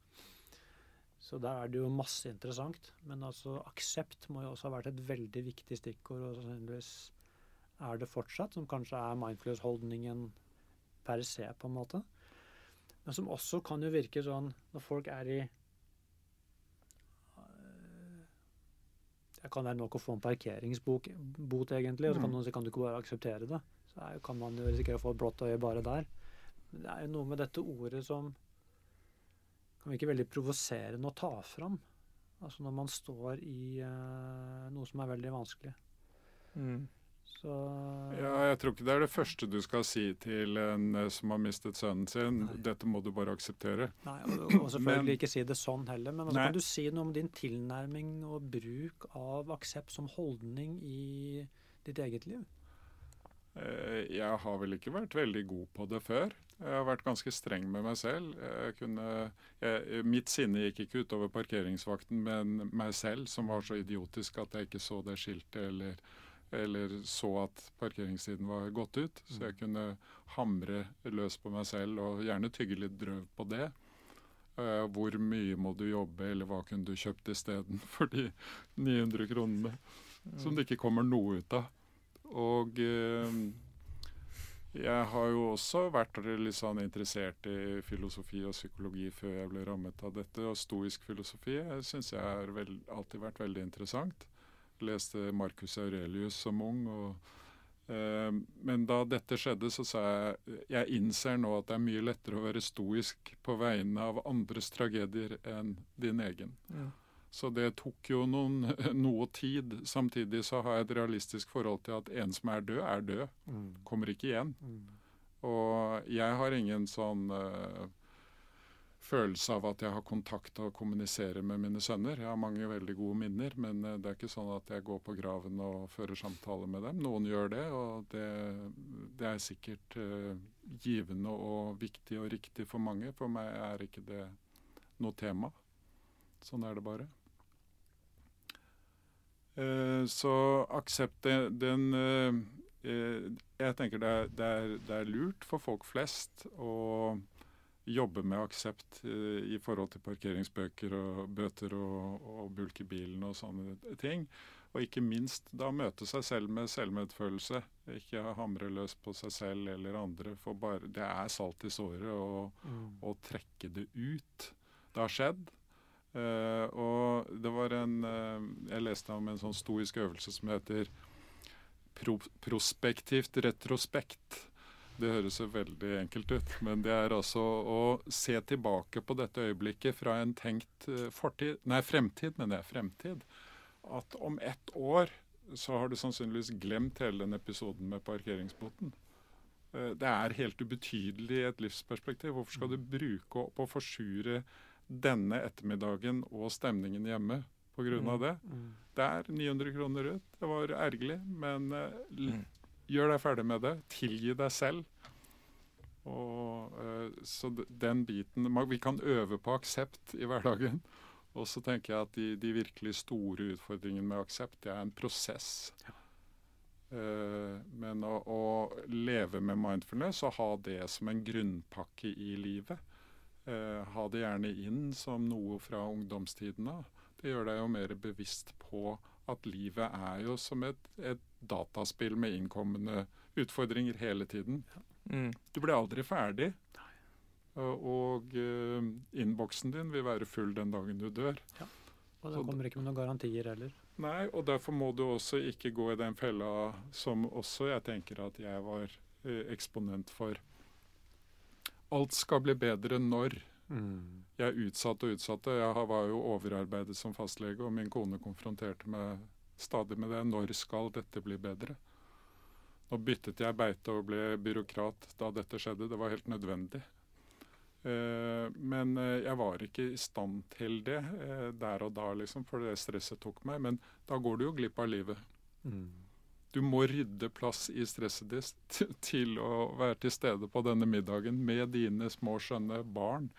Så der er det jo masse interessant. Men altså aksept må jo også ha vært et veldig viktig stikkord, og sannsynligvis er det fortsatt, som kanskje er mindfulness-holdningen per se, på en måte. Men som også kan jo virke sånn når folk er i øh, Det kan være nok å få en parkeringsbot, egentlig, og så kan Mm. noen si kan du ikke bare akseptere det. Så er, kan man jo risikere å få et blått øye bare der. Men det er jo noe med dette ordet som kan virke veldig provoserende å ta fram. Altså når man står i uh, noe som er veldig vanskelig. Så Ja, jeg tror ikke det er det første du skal si til en eh, som har mistet sønnen sin. Nei. Dette må du bare akseptere. Nei, og, og selvfølgelig Men- ikke si det sånn heller, men altså, kan du si noe om din tilnærming og bruk av aksept som holdning i ditt eget liv? Eh, Jeg har vel ikke vært veldig god på det før. Jeg har vært ganske streng med meg selv. Kunne, jeg, mitt sinne gikk ikke utover parkeringsvakten, men meg selv, som var så idiotisk at jeg ikke så det skiltet eller, eller så at parkeringstiden var gått ut. Så jeg kunne hamre løs på meg selv og gjerne tygge litt drøv på det. Uh, hvor mye må du jobbe, eller hva kunne du kjøpt isteden for de 900 kronene? Som det ikke kommer noe ut av. Og uh, jeg har jo også vært litt sånn interessert i filosofi og psykologi før jeg ble rammet av dette. Og stoisk filosofi jeg syns jeg har alltid vært veldig interessant. Leste Marcus Aurelius som ung. og eh, men da dette skjedde, så sa jeg jeg innser nå at det er mye lettere å være stoisk på vegne av andres tragedier enn din egen. Så det tok jo noen, noe tid. Samtidig så har jeg et realistisk forhold til at en som er død, er død. Kommer ikke igjen. Og jeg har ingen sånn eh, følelse av at jeg har kontakt og kommuniserer med mine sønner. Jeg har mange veldig gode minner, men eh, det er ikke sånn at jeg går på graven og fører samtaler med dem. Noen gjør det, og det, det er sikkert uh, givende og viktig og riktig for mange. For meg er ikke det noe tema. Sånn er det bare. Uh, så aksept den uh, Jeg tenker det er, det, er, det er lurt for folk flest å jobbe med aksept eh, i forhold til parkeringsbøker og bøter og, og bulk i bilen og sånne ting. Og ikke minst da møte seg selv med selvmedfølelse. Ikke hamre løs på seg selv eller andre. For bare, det er salt i såret å, Mm. trekke det ut. Det har skjedd. Uh, og det var en uh, Jeg leste om en sånn stoisk øvelse som heter pro prospektivt retrospekt. Det høres jo veldig enkelt ut, men det er altså å se tilbake på dette øyeblikket fra en tenkt eh, fortid Nei, fremtid, men det er Fremtid. At om ett år så har du sannsynligvis glemt hele den episoden med parkeringsboten. Eh, Det er helt ubetydelig i et livsperspektiv. Hvorfor skal du bruke opp og forsure denne ettermiddagen og stemningen hjemme pga. det? Mm. Det er 900 kroner ut. Det var ergerlig, men eh, Mm. Gjør deg ferdig med det. Tilgi deg selv. Og, eh, så den biten Vi kan øve på aksept i hverdagen. Og så tenker jeg at de, de virkelig store utfordringene med aksept, det er en prosess. Eh, men å, å leve med mindfulness og ha det som en grunnpakke i livet eh, Ha det gjerne inn som noe fra ungdomstiden av. Det gjør deg jo mer bevisst på at livet er jo som et, et dataspill med innkommende utfordringer hele tiden. Mm. Du blir aldri ferdig. Og, og eh, innboksen din vil være full den dagen du dør. Og det kommer ikke med noen garantier heller. Nei, og derfor må du også ikke gå i den fella som også jeg tenker at jeg var eh, eksponent for. Alt skal bli bedre når. Jeg er utsatt og utsatte. Jeg var jo overarbeidet som fastlege, og min kone konfronterte meg stadig med det. Når skal dette bli bedre? Nå byttet jeg beite og ble byråkrat da dette skjedde. Det var helt nødvendig. Eh, men eh, jeg var ikke i stand til det eh, der og da, liksom, for det stresset tok meg. Men da går du jo glipp av livet. Mm. Du må rydde plass i stresset ditt til å være til stede på denne middagen med dine små, skjønne barn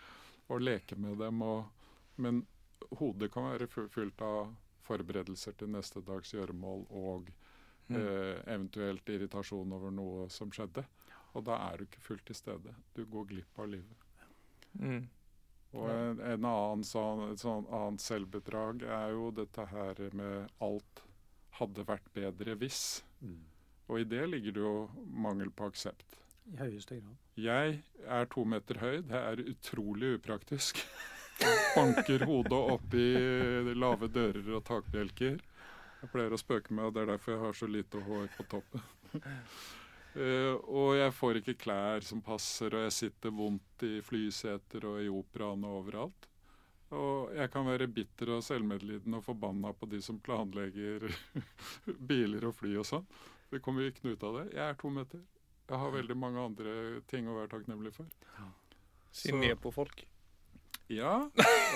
og leke med dem. Og, men hodet kan være fylt fullt av forberedelser til neste dags gjøremål og Mm. eh, eventuelt irritasjon over noe som skjedde. Og da er du ikke fullt til stede. Du går glipp av livet. Mm. Og en, en annen sånn, et sånn annet selvbedrag er jo dette her med alt hadde vært bedre hvis. Mm. Og i det ligger det jo mangel på aksept. I høyeste grad. Jeg er to meter høy. Det er utrolig upraktisk. Banker hodet opp i lave dører og takbjelker. Jeg pleier å spøke med at det er derfor jeg har så lite hår på toppen. Uh, og jeg får ikke klær som passer, og jeg sitter vondt i flyseter og i operaen og overalt. Og jeg kan være bitter og selvmedlidende og forbanna på de som planlegger biler og fly og sånn. Det kommer ikke ut av det. Jeg er to meter. Jeg har veldig mange andre ting å være takknemlig for. Ja. Ned på folk. Ja,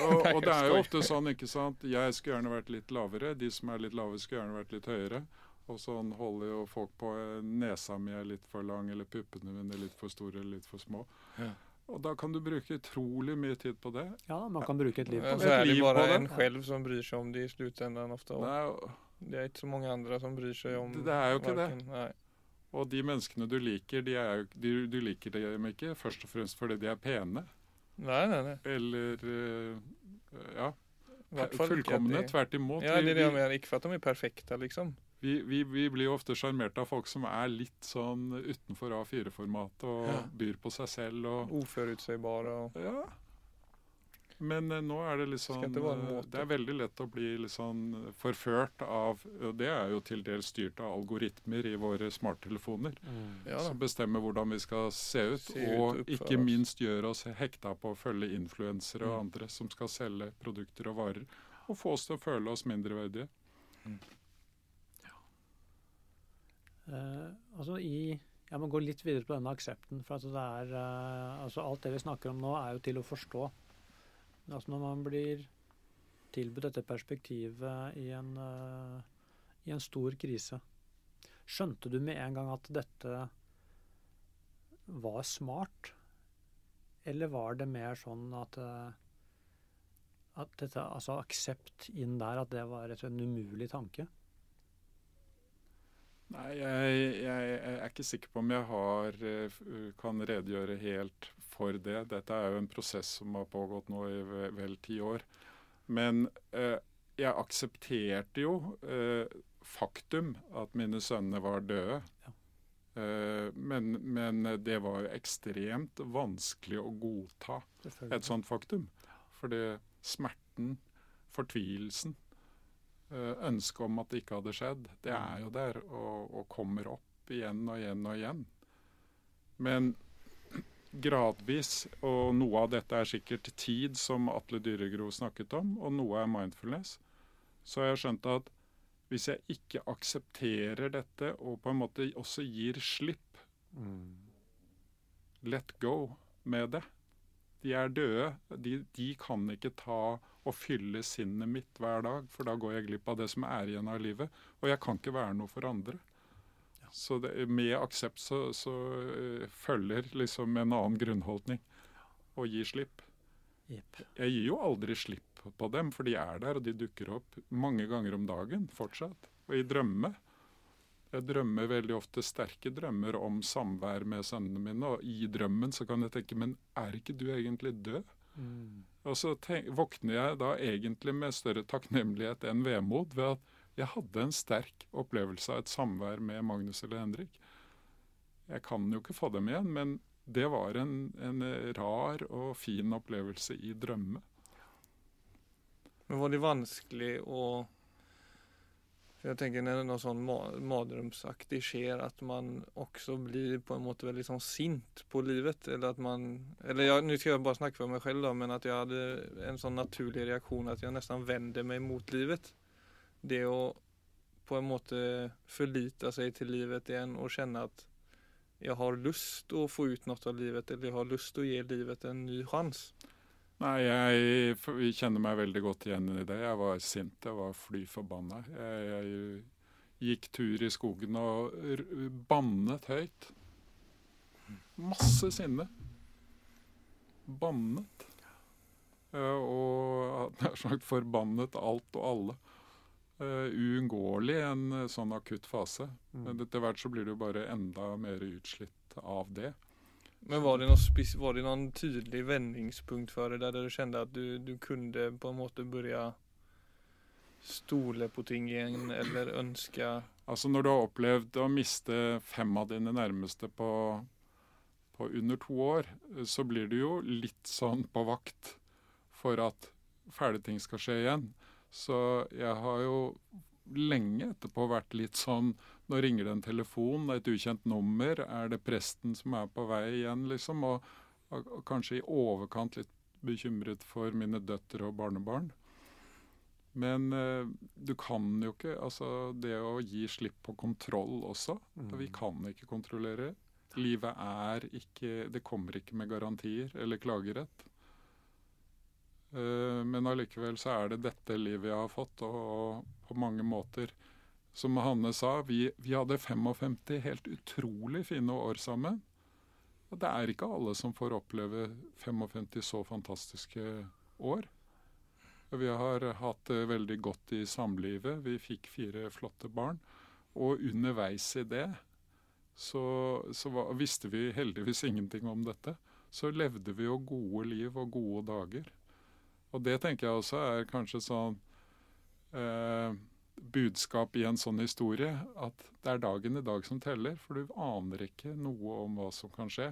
og, og det er jo ofte sånn, ikke sant. Jeg skulle gjerne vært litt lavere. De som er litt lave, skulle gjerne vært litt høyere. Og sånn holder jo folk på eh, nesa mi er litt for lang, eller puppene mine er litt for store eller litt for små. Ja. Og da kan du bruke utrolig mye tid på det. Ja, man kan bruke et liv på det. så er det bare en selv som bryr seg om det i sluttenden ofte. Nei, det er ikke så mange andre som bryr seg om Det- er jo ikke det. Nei. og de menneskene du liker, de er jo, de, du liker dem ikke først og fremst fordi de er pene. Nei, nei, nei. Eller uh, ja, fullkomne. Tvert imot. Ja, det er det jeg mener. Ikke for at de er perfekte, liksom. Vi, vi, vi blir jo ofte sjarmert av folk som er litt sånn utenfor A4-formatet og Ja. byr på seg selv og Uforutsigbare og Ja. Men uh, nå er det litt Skal sånn eh. Det er veldig lett å bli litt sånn forført av Og det er jo til dels styrt av algoritmer i våre smarttelefoner. Mm. Ja. Som bestemmer hvordan vi skal se ut. Se ut, og ikke oss. minst gjør oss hekta på å følge influensere og Mm. andre som skal selge produkter og varer. Og få oss til å føle oss mindreverdige. Eh, altså i Jeg må gå litt videre på denne aksepten. For at det er altså Alt det vi snakker om nå, er jo til å forstå. Altså når man blir tilbudt dette perspektivet i en, uh, i en stor krise Skjønte du med en gang at dette var smart? Eller var det mer sånn at eh, at dette, altså aksept inn der, at det var en umulig tanke? Nei, jeg, jeg, jeg er ikke sikker på om jeg har, eh, kan redegjøre helt for det. Dette er jo en prosess som har pågått nå i vel ti år. Men eh, jeg aksepterte jo eh, faktum at mine sønner var døde. Ja. Eh, men, men det var jo ekstremt vanskelig å godta et sånt faktum. For det smerten, fortvilelsen, eh, ønsket om at det ikke hadde skjedd, det er jo der og, og kommer opp igjen og igjen og igjen. Men gradvis, og noe av dette er sikkert tid, som Atle Dyregro snakket om, og noe er mindfulness, så har jeg skjønt at hvis jeg ikke aksepterer dette og på en måte også gir slipp, Mm. let go med det De er døde. De, de kan ikke ta og fylle sinnet mitt hver dag, for da går jeg glipp av det som er igjen av livet. Og jeg kan ikke være noe for andre. Så det, med aksept så, så uh, følger liksom en annen grunnholdning. Å gi slipp. Yep. Jeg gir jo aldri slipp på dem, for de er der, og de dukker opp mange ganger om dagen fortsatt. Og i drømme. Jeg drømmer veldig ofte sterke drømmer om samvær med sønnene mine, og i drømmen så kan jeg tenke Men er ikke du egentlig død? Mm. Og så tenk, våkner jeg da egentlig med større takknemlighet enn vemod ved at jeg hadde en sterk opplevelse av et samvær med Magnus eller Henrik. Jeg kan jo ikke få dem igjen, men det var en, en rar og fin opplevelse i drømme. Men var det vanskelig å jeg tenker Når noe sånn ma mardrømsaktig skjer, at man også blir på en måte veldig sånn sint på livet. Eller at man Eller jeg, nå skal jeg bare snakke for meg selv, da, men at jeg hadde en sånn naturlig reaksjon at jeg nesten vender meg mot livet. Det å på en måte forlite seg til livet igjen og kjenne at jeg har lyst å få ut noe av livet, eller jeg har lyst å gi livet en ny sjanse. Nei, jeg kjenner meg veldig godt igjen i det. Jeg var sint, jeg var fly forbanna. Jeg, jeg gikk tur i skogen og bannet høyt. Masse sinne. Bannet. Eh, og nær sagt forbannet alt og alle. Uh, i en eh, sånn akutt fase. Mm. Men etter hvert så blir du bare enda mer utslitt av det. Men var det, spes var det noen tydelig vendingspunkt for deg der du kjente at du, du kunne på en måte begynne stole på ting igjen, eller ønske Altså når du har opplevd å miste fem av dine nærmeste på, på under to år, så blir du jo litt sånn på vakt for at fæle ting skal skje igjen. Så jeg har jo lenge etterpå vært litt sånn Nå ringer det en telefon, det er et ukjent nummer. Er det presten som er på vei igjen, liksom? Og, og, og kanskje i overkant litt bekymret for mine døtre og barnebarn. Men eh, du kan jo ikke Altså, det å gi slipp på kontroll også. Mm. Vi kan ikke kontrollere. Livet er ikke Det kommer ikke med garantier eller klagerett. Eh, men allikevel så er det dette livet jeg har fått, og, og på mange måter Som Hanne sa, vi, vi hadde 55 helt utrolig fine år sammen. Og det er ikke alle som får oppleve 55 så fantastiske år. Vi har hatt det veldig godt i samlivet. Vi fikk fire flotte barn. Og underveis i det så, så visste vi heldigvis ingenting om dette. Så levde vi jo gode liv og gode dager. Og det tenker jeg også er kanskje sånn eh, budskap i en sånn historie. At det er dagen i dag som teller, for du aner ikke noe om hva som kan skje.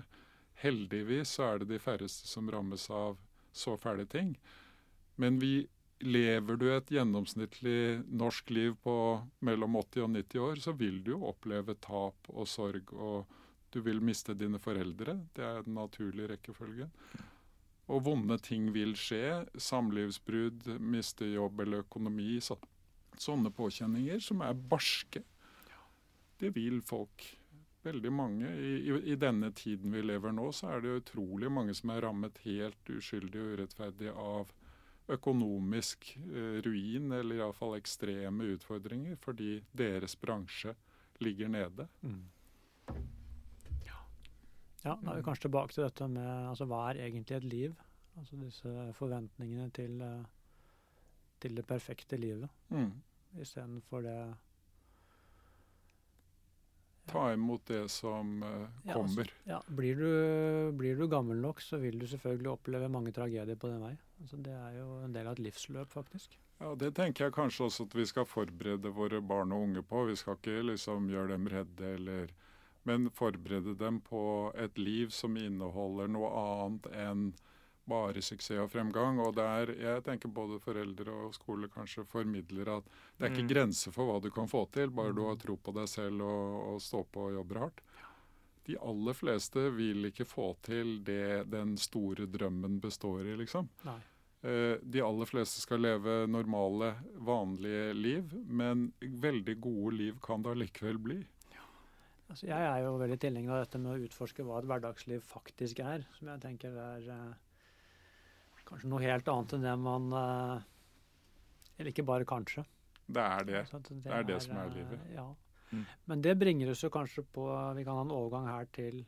Heldigvis så er det de færreste som rammes av så fæle ting. Men vi lever du et gjennomsnittlig norsk liv på mellom 80 og 90 år, så vil du jo oppleve tap og sorg, og du vil miste dine foreldre. Det er den naturlige rekkefølgen. Og vonde ting vil skje. Samlivsbrudd, miste jobb eller økonomi. Så, sånne påkjenninger som er barske. Det vil folk. Veldig mange. I, i, I denne tiden vi lever nå, så er det utrolig mange som er rammet helt uskyldig og urettferdig av økonomisk eh, ruin, eller iallfall ekstreme utfordringer, fordi deres bransje ligger nede. Mm. Ja, da er vi kanskje tilbake til dette med altså, hva er egentlig et liv? Altså disse forventningene til, eh, til det perfekte livet, Mm. istedenfor det Ta imot det som uh, Ja, kommer. altså, ja, blir, du, blir du gammel nok, så vil du selvfølgelig oppleve mange tragedier på den vei. Altså, det er jo en del av et livsløp, faktisk. Ja, Det tenker jeg kanskje også at vi skal forberede våre barn og unge på. Vi skal ikke liksom gjøre dem redde, eller, men forberede dem på et liv som inneholder noe annet enn bare suksess og fremgang. Og der, jeg tenker både foreldre og skole kanskje formidler at det er ikke Mm. grenser for hva du kan få til, bare du har tro på deg selv og, og stå på og jobber hardt. De aller fleste vil ikke få til det den store drømmen består i, liksom. Nei. Eh, De aller fleste skal leve normale, vanlige liv, men veldig gode liv kan det allikevel bli. Altså, jeg er jo veldig tilhenger av dette med å utforske hva et hverdagsliv faktisk er, som jeg tenker er eh, kanskje noe helt annet enn det man eh, Eller ikke bare kanskje. Det er det. Det, Det er det som er eh, livet. Ja. Mm. Men det bringer oss jo kanskje på Vi kan ha en overgang her til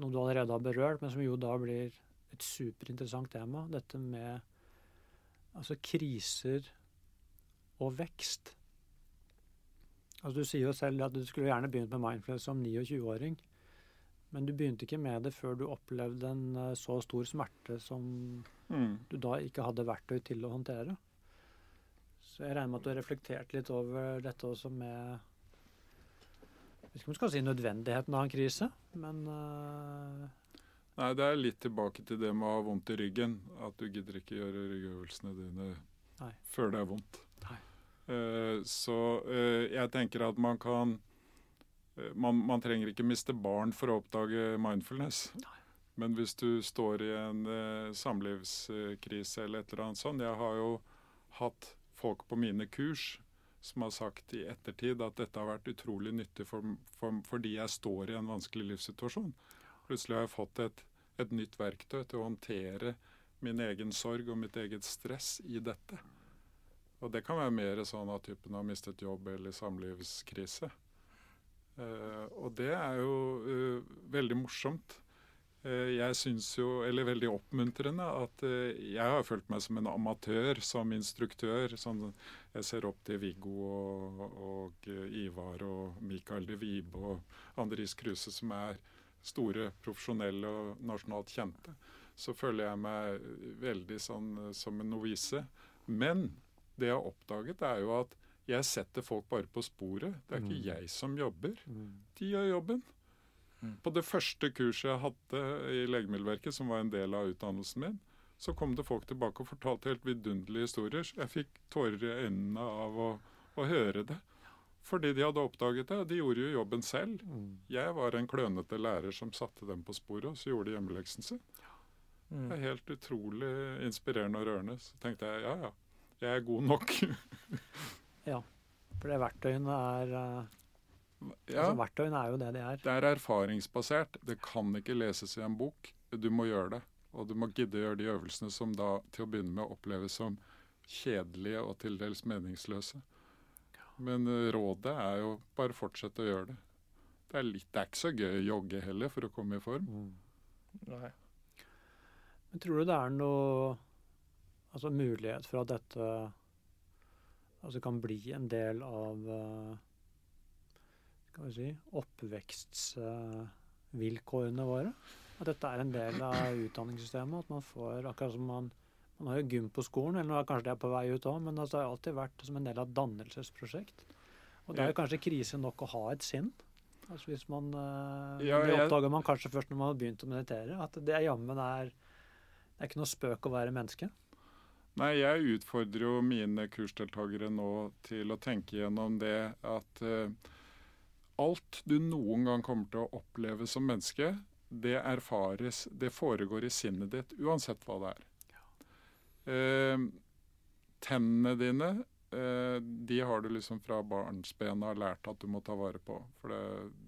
noe du allerede har berørt, men som jo da blir et superinteressant tema. Dette med altså kriser og vekst. Altså Du sier jo selv at du skulle gjerne begynt med mindfulness som 29-åring. Men du begynte ikke med det før du opplevde en eh, så stor smerte som Mm. du da ikke hadde verktøy til å håndtere. Så jeg regner med at du har reflektert litt over dette også med Jeg vet ikke om du skal si nødvendigheten av en krise, men uh... Nei, det er litt tilbake til det med å ha vondt i ryggen. At du gidder ikke gjøre ryggøvelsene dine Nei. før det er vondt. Nei. Uh, så uh, jeg tenker at man kan man, man trenger ikke miste barn for å oppdage mindfulness. Men hvis du står i en eh, samlivskrise eller et eller annet sånt Jeg har jo hatt folk på mine kurs som har sagt i ettertid at dette har vært utrolig nyttig for, for, fordi jeg står i en vanskelig livssituasjon. Plutselig har jeg fått et, et nytt verktøy til å håndtere min egen sorg og mitt eget stress i dette. Og det kan være mer sånn av typen har mistet jobb eller samlivskrise. Eh, og det er jo eh, veldig morsomt. Eh, jeg syns jo, eller veldig oppmuntrende, at jeg har følt meg som en amatør som instruktør. Sånn, jeg ser opp til Viggo og, og Ivar og Mikael de Vibe og Andris Kruse, som er store profesjonelle og nasjonalt kjente. Så føler jeg meg veldig sånn som en novise. Men det jeg har oppdaget, er jo at jeg setter folk bare på sporet. Det er ikke Mm. jeg som jobber. mm, De gjør jobben. Mm. På det første kurset jeg hadde i Legemiddelverket, som var en del av utdannelsen min, så kom det folk tilbake og fortalte helt vidunderlige historier. Jeg fikk tårer i øynene av å, å høre det. Fordi de hadde oppdaget det, og de gjorde jo jobben selv. mm. Jeg var en klønete lærer som satte dem på sporet, og så gjorde de hjemmeleksen sin. Det er helt utrolig inspirerende og rørende. Så tenkte jeg ja, ja, jeg er god nok. For det verktøyene er øh, ja. altså, Verktøyene er jo det de er. Det er erfaringsbasert. Det kan ikke leses i en bok. Du må gjøre det. Og du må gidde å gjøre de øvelsene som da til å begynne med oppleves som kjedelige og til dels meningsløse. Men eh, rådet er jo bare fortsette å gjøre det. Det er, litt, det er ikke så gøy å jogge heller for å komme i form. Mm. Nei. Men tror du det er noe altså mulighet for at dette altså kan bli en del av øh, skal vi si oppvekstvilkårene våre? At dette er en del av utdanningssystemet? At man får akkurat som man man har jo gym på skolen, eller nå er kanskje det er på vei ut òg, men altså, det har alltid vært som en del av et dannelsesprosjekt. Og det er jo kanskje krise nok å ha et sinn. Altså hvis man, øh, Ja, Det oppdager man kanskje først når man har begynt å meditere. At det jammen er det er ikke noe spøk å være menneske. Nei, jeg utfordrer jo mine kursdeltakere nå til å tenke gjennom det at eh, alt du noen gang kommer til å oppleve som menneske, det erfares, det foregår i sinnet ditt, uansett hva det er. Eh, tennene dine, eh, de har du liksom fra barnsbena lært at du må ta vare på. For det,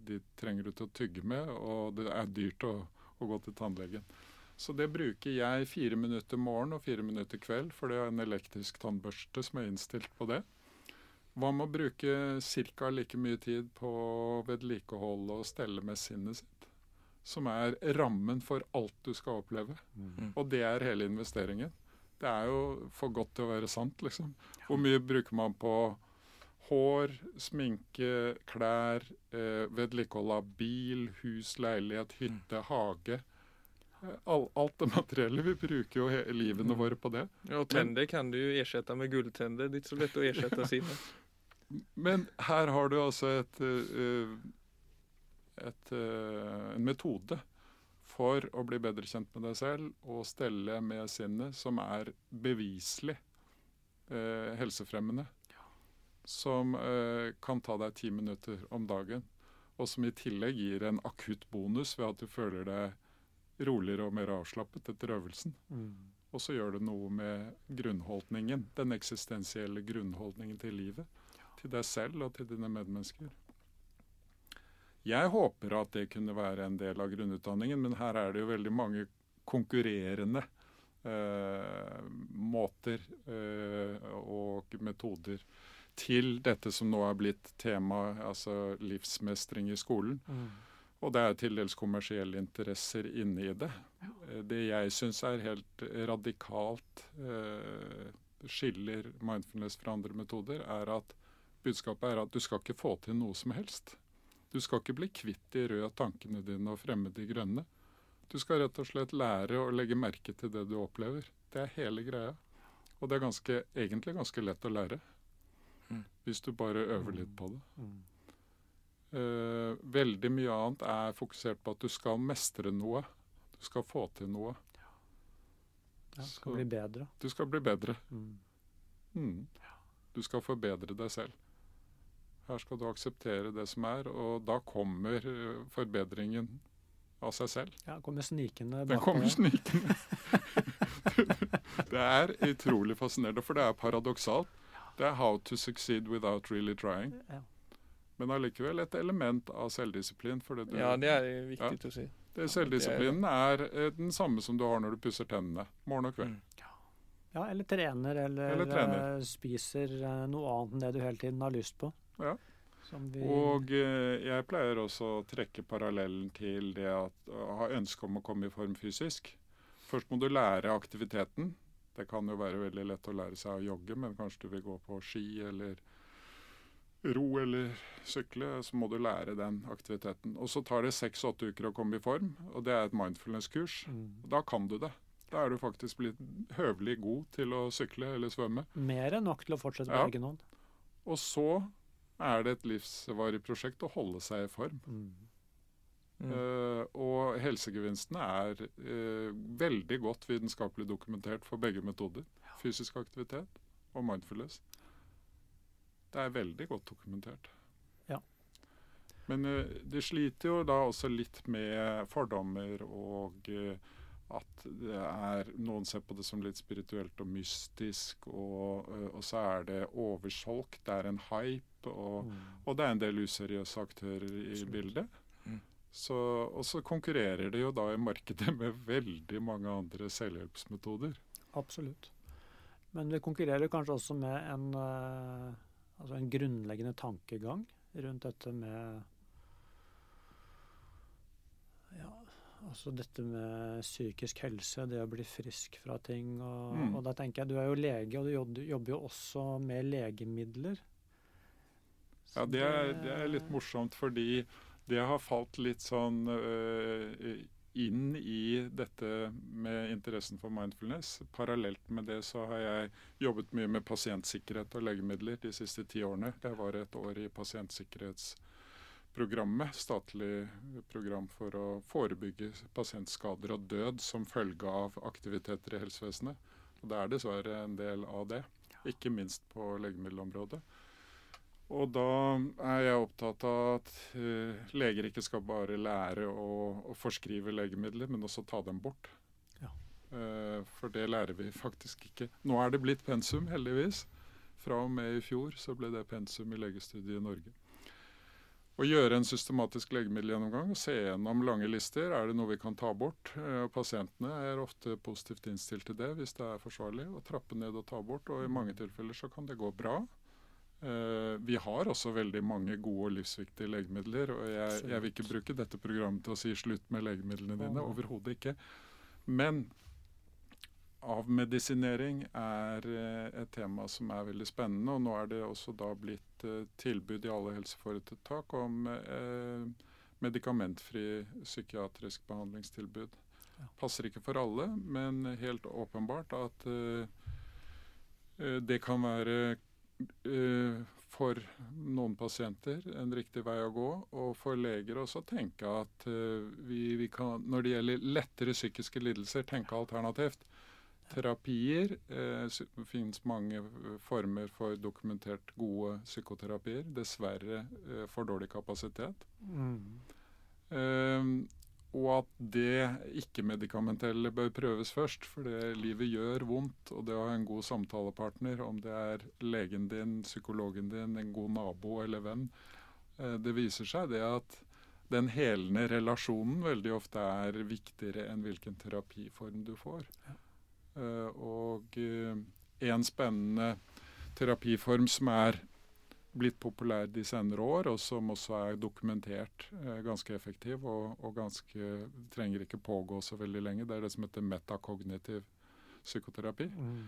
de trenger du til å tygge med, og det er dyrt å, å gå til tannlegen. Så det bruker jeg fire minutter morgen og fire minutter kveld, for det er en elektrisk tannbørste som er innstilt på det. Hva med å bruke ca. like mye tid på vedlikehold og stelle med sinnet sitt? Som er rammen for alt du skal oppleve. Og det er hele investeringen. Det er jo for godt til å være sant, liksom. Hvor mye bruker man på Hår, sminke, klær, eh, vedlikehold av bil, hus, leilighet, hytte, hage. All, alt det materielle. Vi bruker jo he- livene Mm. våre på det. Ja, og tenner kan du jo erstatte med gulltenner. Det er ikke så lett å erstatte sine. Men her har du altså et, eh, et, eh, en metode for å bli bedre kjent med deg selv og stelle med sinnet som er beviselig eh, helsefremmende. Som eh, kan ta deg ti minutter om dagen, og som i tillegg gir en akutt bonus ved at du føler deg roligere og mer avslappet etter øvelsen. Mm. Og så gjør det noe med grunnholdningen, den eksistensielle grunnholdningen til livet. Til deg selv og til dine medmennesker. Jeg håper at det kunne være en del av grunnutdanningen, men her er det jo veldig mange konkurrerende eh, måter eh, og metoder til dette som nå er blitt tema, altså livsmestring i skolen. Mm. Og det er til dels kommersielle interesser inne i det. Eh, Det jeg syns er helt radikalt eh, skiller mindfulness fra andre metoder, er at budskapet er at du skal ikke få til noe som helst. Du skal ikke bli kvitt de røde tankene dine og fremme de grønne. Du skal rett og slett lære å legge merke til det du opplever. Det er hele greia. Og det er ganske, egentlig ganske lett å lære. Mm. Hvis du bare øver litt på det. Eh, veldig mye annet er fokusert på at du skal mestre noe. Du skal få til noe. Ja, Du skal bli bedre. Du skal bli bedre. Mm. Mm. Du skal forbedre deg selv. Her skal du akseptere det som er, og da kommer eh, forbedringen av seg selv. Ja, kommer snikende Den kommer snikende. det er utrolig fascinerende, for det er paradoksalt. Det er 'how to succeed without really trying'. Ja. Men allikevel et element av selvdisiplin. For det, du, Ja, det er viktig å si. det selvdisiplinen er eh, den samme som du har når du pusser tennene. Morgen og kveld. Mm. Ja, eller trener, eller, Eller trener. eh, spiser eh, noe annet enn det du hele tiden har lyst på. Ja. Som vi, Og jeg pleier også å trekke parallellen til det at å ha ønske om å komme i form fysisk. Først må du lære aktiviteten. Det kan jo være veldig lett å lære seg å jogge, men kanskje du vil gå på ski eller ro eller sykle, så må du lære den aktiviteten. Og så tar det seks-åtte uker å komme i form, og det er et mindfulness-kurs. mm, Da kan du det. Da er du faktisk blitt høvelig god til å sykle eller svømme. mer enn nok til å fortsette på Ja. egen hånd. Og så er det et livsvarig prosjekt å holde seg i form. Mm. Mm. Uh, og helsegevinstene er uh, veldig godt vitenskapelig dokumentert for begge metoder. Fysisk aktivitet og mindfulness. Det er veldig godt dokumentert. Ja. Men det de sliter jo da også litt med fordommer og eh, at det er Noen ser på det som litt spirituelt og mystisk, og, eh, og så er det oversolgt, det er en hype, og, Mm. og det er en del useriøse aktører i Absolutt. bildet. Mm. Så, og så konkurrerer det jo da i markedet med veldig mange andre selvhjelpsmetoder. Absolutt. Men det konkurrerer kanskje også med en, eh, altså en grunnleggende tankegang rundt dette med ja, altså dette med psykisk helse, det å bli frisk fra ting. Og, Mm. og da tenker jeg, Du er jo lege, og du jobber, jo også med legemidler. Så Ja, det er, det er litt morsomt, fordi det har falt litt sånn øh, inn i dette med interessen for mindfulness. Parallelt med det så har jeg jobbet mye med pasientsikkerhet og legemidler de siste ti årene. Jeg var et år i pasientsikkerhetsprogrammet, statlig program for å forebygge pasientskader og død som følge av aktiviteter i helsevesenet. Og det er dessverre en del av det, ikke minst på legemiddelområdet. Og da er jeg opptatt av at uh, leger ikke skal bare lære å, å forskrive legemidler, men også ta dem bort. Ja. Uh, for det lærer vi faktisk ikke. Nå er det blitt pensum, heldigvis. Fra og med i fjor så ble det pensum i legestudiet i Norge. Å gjøre en systematisk legemiddelgjennomgang og se gjennom lange lister. Er det noe vi kan ta bort? Eh, pasientene er ofte positivt innstilt til det hvis det er forsvarlig. Å trappe ned og ta bort. Og i mange tilfeller så kan det gå bra. Eh, vi har også veldig mange gode og livsviktige legemidler. og jeg, jeg vil ikke bruke dette programmet til å si slutt med legemidlene dine. Overhodet ikke. Men avmedisinering er eh, et tema som er veldig spennende. Og nå er det også da blitt eh, tilbud i alle helseforetak om eh, medikamentfri psykiatrisk behandlingstilbud. Passer ikke for alle, men helt åpenbart at uh, det kan være for noen pasienter en riktig vei å gå, og for leger også tenke at uh, vi, vi, kan, når det gjelder lettere psykiske lidelser, tenke alternativt. Terapier. Eh, finnes mange former for dokumentert gode psykoterapier. Dessverre eh, for dårlig kapasitet. Mm. Eh, og at det ikke-medikamentelle bør prøves først. For det livet gjør vondt. Og det å ha en god samtalepartner, om det er legen din, psykologen din, en god nabo eller venn, eh, det viser seg det at den helende relasjonen veldig ofte er viktigere enn hvilken terapiform du får. Uh, og uh, en spennende terapiform som er blitt populær de senere år, og som også er dokumentert eh, ganske effektiv og, og, ganske trenger ikke pågå så veldig lenge. Det er det som heter metakognitiv psykoterapi. Mm.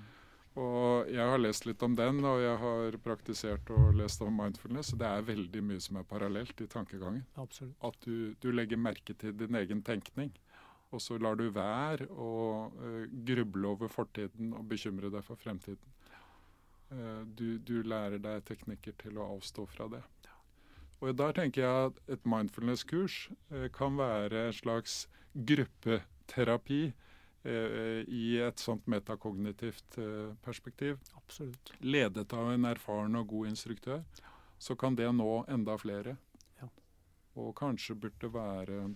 Og Jeg har lest litt om den, og jeg har praktisert og lest om mindfulness. og Det er veldig mye som er parallelt i tankegangen. Absolutt. At du, du legger merke til din egen tenkning. Og så lar du være å uh, gruble over fortiden og bekymre deg for fremtiden. Eh, du, du, lærer deg teknikker til å avstå fra det. Og Der tenker jeg at et mindfulness-kurs eh, kan være en slags gruppeterapi eh, i et sånt metakognitivt perspektiv. Absolutt. Ledet av en erfaren og god instruktør, så kan det nå enda flere. Ja. Og kanskje burde være